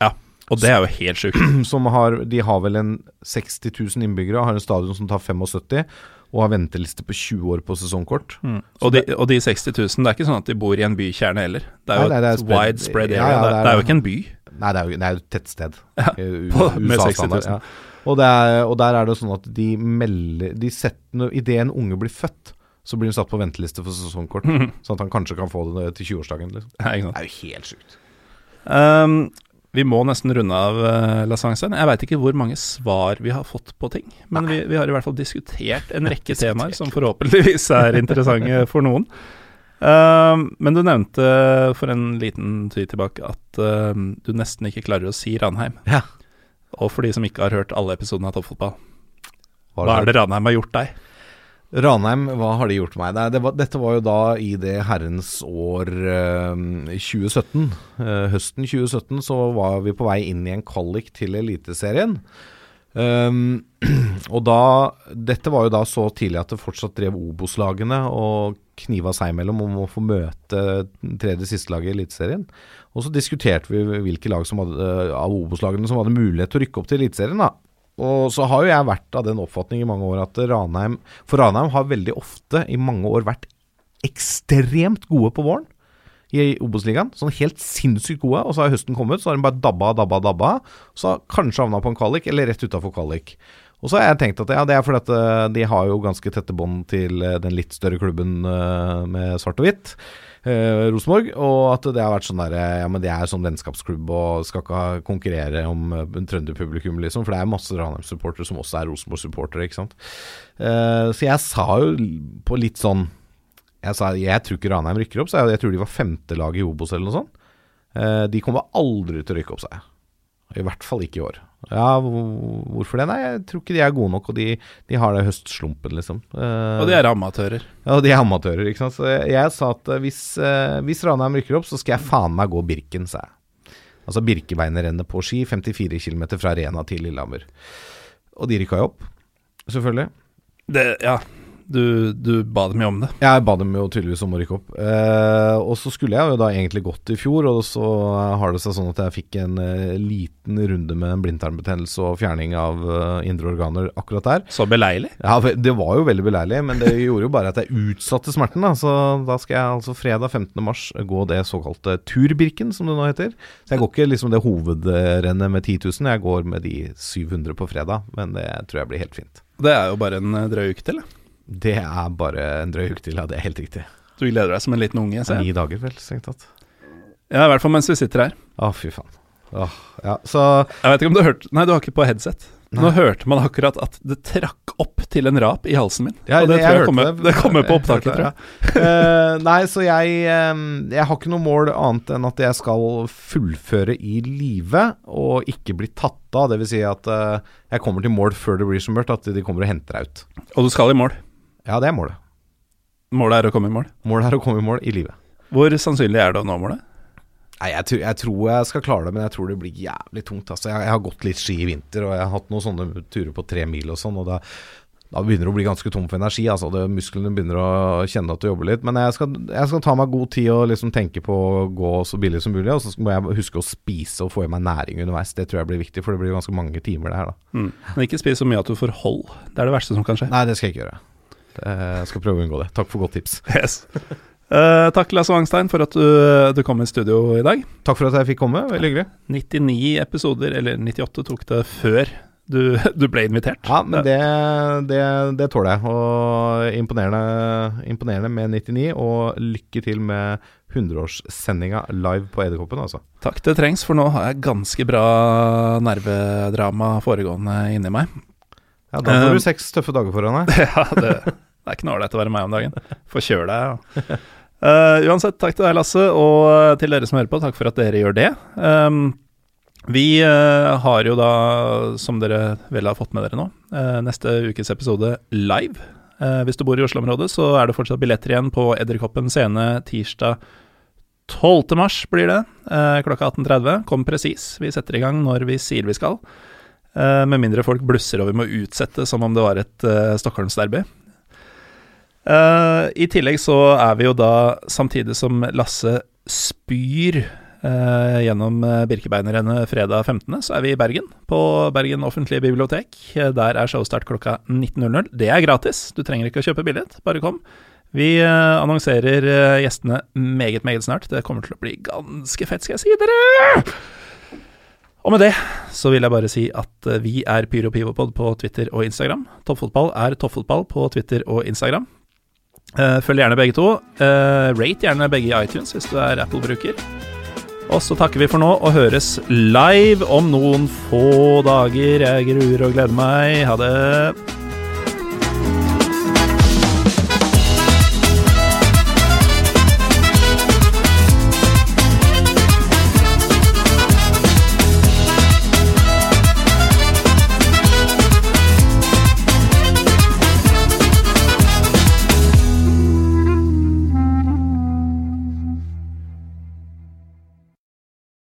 ja, og det er jo helt sjukt. Som har, de har vel en 60 000 innbyggere, har en stadion som tar 75 og har venteliste på 20 år på sesongkort. Mm. Og, de, og de 60 000, det er ikke sånn at de bor i en bykjerne heller. Det er jo Nei, nei, det er et spread- widespread area. ja, ja, det er, det er jo ikke en by. Nei, det er jo, det er jo et tettsted. Ja, på- med USA-standard, 60 000. Ja. Og, det er, og der er det sånn at de melder de setter, når- Idet en unge blir født, så blir hun satt på venteliste for sesongkort. Sånn at han kanskje kan få det til 20-årsdagen. Liksom. Det er jo helt sjukt. Um, vi må nesten runde av uh, La Jeg veit ikke hvor mange svar vi har fått på ting, men vi, vi har i hvert fall diskutert en rekke Diskutert. temaer som forhåpentligvis er interessante for noen. Um, men du nevnte for en liten tid tilbake at uh, du nesten ikke klarer å si Ranheim. Ja. Og for de som ikke har hørt alle episodene av Toppfotball, Hva hva er det Ranheim har gjort deg? Ranheim, hva har de gjort meg? Nei, det var, dette var jo da i det herrens år eh, 2017. Eh, høsten 2017 så var vi på vei inn i en kvalik til Eliteserien. Um, og da Dette var jo da så tidlig at det fortsatt drev Obos-lagene og kniva seg imellom om å få møte tredje siste laget i Eliteserien. Og så diskuterte vi hvilke lag som hadde, av Obos-lagene som hadde mulighet til å rykke opp til Eliteserien. og så har jo jeg vært av den oppfatning i mange år at Ranheim For Ranheim har veldig ofte i mange år vært ekstremt gode på våren i Obos-ligaen. Sånn helt sinnssykt gode. Og så har høsten kommet, så har de bare dabba, dabba, dabba. Så har kanskje havna på en kvalik, eller rett utafor kvalik. Og så har jeg tenkt at ja, det er fordi at eh, de har jo ganske tette bånd til eh, den litt større klubben eh, med svart og hvitt. Eh, Rosenborg, og at det har vært sånn der Ja, men det er sånn vennskapsklubb og skal ikke konkurrere om uh, trønderpublikum, liksom. For det er masse Ranheim-supportere som også er Rosenborg-supportere, ikke sant. Eh, så jeg sa jo på litt sånn Jeg sa jeg tror ikke Ranheim rykker opp, så jeg, jeg tror de var femte lag i Obos eller noe sånt. Eh, de kommer aldri til å rykke opp, sa jeg. I hvert fall ikke i år. Ja, hvorfor det? Nei, jeg tror ikke de er gode nok, og de, de har det høstslumpen, liksom. Eh, Og de er amatører. Ja, de er amatører, ikke sant. Så jeg, jeg sa at eh, hvis, eh, hvis Ranheim rykker opp, så skal jeg faen meg gå Birken, sa jeg. Altså Birkebeinerrennet på ski, 54 km fra Rena til Lillehammer. Og de rykka jo opp, selvfølgelig. Det, ja, du, du ba dem jo om det. Jeg ba dem jo tydeligvis om å rykke opp. Eh, og så skulle jeg jo da egentlig gått i fjor, og så har det seg sånn at jeg fikk en eh, liten runde med en blindtarmbetennelse og fjerning av eh, indre organer akkurat der. Så beleilig. Ja, det var jo veldig beleilig, men det gjorde jo bare at jeg utsatte smerten. Da. Så da skal jeg altså fredag 15. mars gå det såkalte Turbirken, som det nå heter. Så jeg går ikke liksom det hovedrennet med 10 000, jeg går med de 700 på fredag. Men det tror jeg blir helt fint. Det er jo bare en eh, drøy uke til. da. Det er bare en drøy uke til, ja. Det er helt riktig. Du gleder deg som en liten unge. Ni dager, vel, strengt tatt. Ja, i hvert fall mens vi sitter her. Å, fy faen. Åh, ja, så Jeg vet ikke om du har hørt Nei, du har ikke på headset. Nå hørte man akkurat at det trakk opp til en rap i halsen min. Ja, og det, jeg tror jeg kommer, det. det kommer på opptaket, tror jeg. Eh, nei, så jeg um, Jeg har ikke noe mål annet enn at jeg skal fullføre i live og ikke bli tatt av. Det vil si at uh, jeg kommer til mål før det blir så mørkt at de kommer og henter deg ut. Og du skal i mål. Ja, det er målet. Målet er å komme i mål. Målet er å komme i mål i livet. Hvor sannsynlig er det å nå målet? Nei, jeg, tror- jeg tror jeg skal klare det, men jeg tror det blir jævlig tungt. Altså, jeg, jeg har gått litt ski i vinter, og jeg har hatt noen sånne turer på tre mil og sånn, og da, da begynner det å bli ganske tom for energi. Altså, det, musklene begynner å kjenne at du jobber litt. Men jeg skal, jeg skal ta meg god tid og liksom tenke på å gå så billig som mulig, og så må jeg huske å spise og få i meg næring underveis. Det tror jeg blir viktig, for det blir ganske mange timer, det her, da. Mm. Men ikke spis så mye at du får hold. Det er det verste som kan skje. Nei, det skal jeg ikke gjøre. Jeg skal prøve å unngå det. Takk for godt tips. Yes. Uh, takk, Lasse Wangstein, for at du, du kom i studio i dag. Takk for at jeg fikk komme. Veldig hyggelig. 99 episoder, eller 98, tok det før du, du ble invitert. Ja, men det, det, det tåler jeg. Og imponerende, imponerende med 99, og lykke til med 100-årssendinga live på Edderkoppen, altså. Takk, det trengs, for nå har jeg ganske bra nervedrama foregående inni meg. Ja, Da får Eh, du seks tøffe dager foran deg. ja, det, det er ikke noe å være meg om dagen. Forkjøl deg. Ja. Uh, uansett, takk til deg, Lasse, og til dere som hører på, takk for at dere gjør det. Um, vi uh, har jo da, som dere vel har fått med dere nå, uh, neste ukes episode live. Eh, hvis du bor i Oslo-området, så er det fortsatt billetter igjen på Edderkoppen scene tirsdag 12. mars blir det, eh, klokka 18.30. Kom presis, vi setter i gang når vi sier vi skal. Eh, med mindre folk blusser og vi må utsette som om det var et Stockholmsderby. Eh, I tillegg så er vi jo da, samtidig som Lasse spyr uh, gjennom uh, Birkebeinerrennet fredag 15., så er vi i Bergen, på Bergen offentlige bibliotek. Eh, Der er showstart klokka 19.00. Det er gratis, du trenger ikke å kjøpe billett, bare kom. Vi eh, annonserer eh, gjestene meget, meget snart. Det kommer til å bli ganske fett, skal jeg si dere! Og med det så vil jeg bare si at eh, vi er Pyro Pivopod på Twitter og Instagram. Toppfotball er toppfotball på Twitter og Instagram. Eh, følg gjerne begge to. Eh, rate gjerne begge i iTunes hvis du er Apple-bruker. Og så takker vi for nå og høres live om noen få dager. Jeg gruer og gleder meg. Ha det.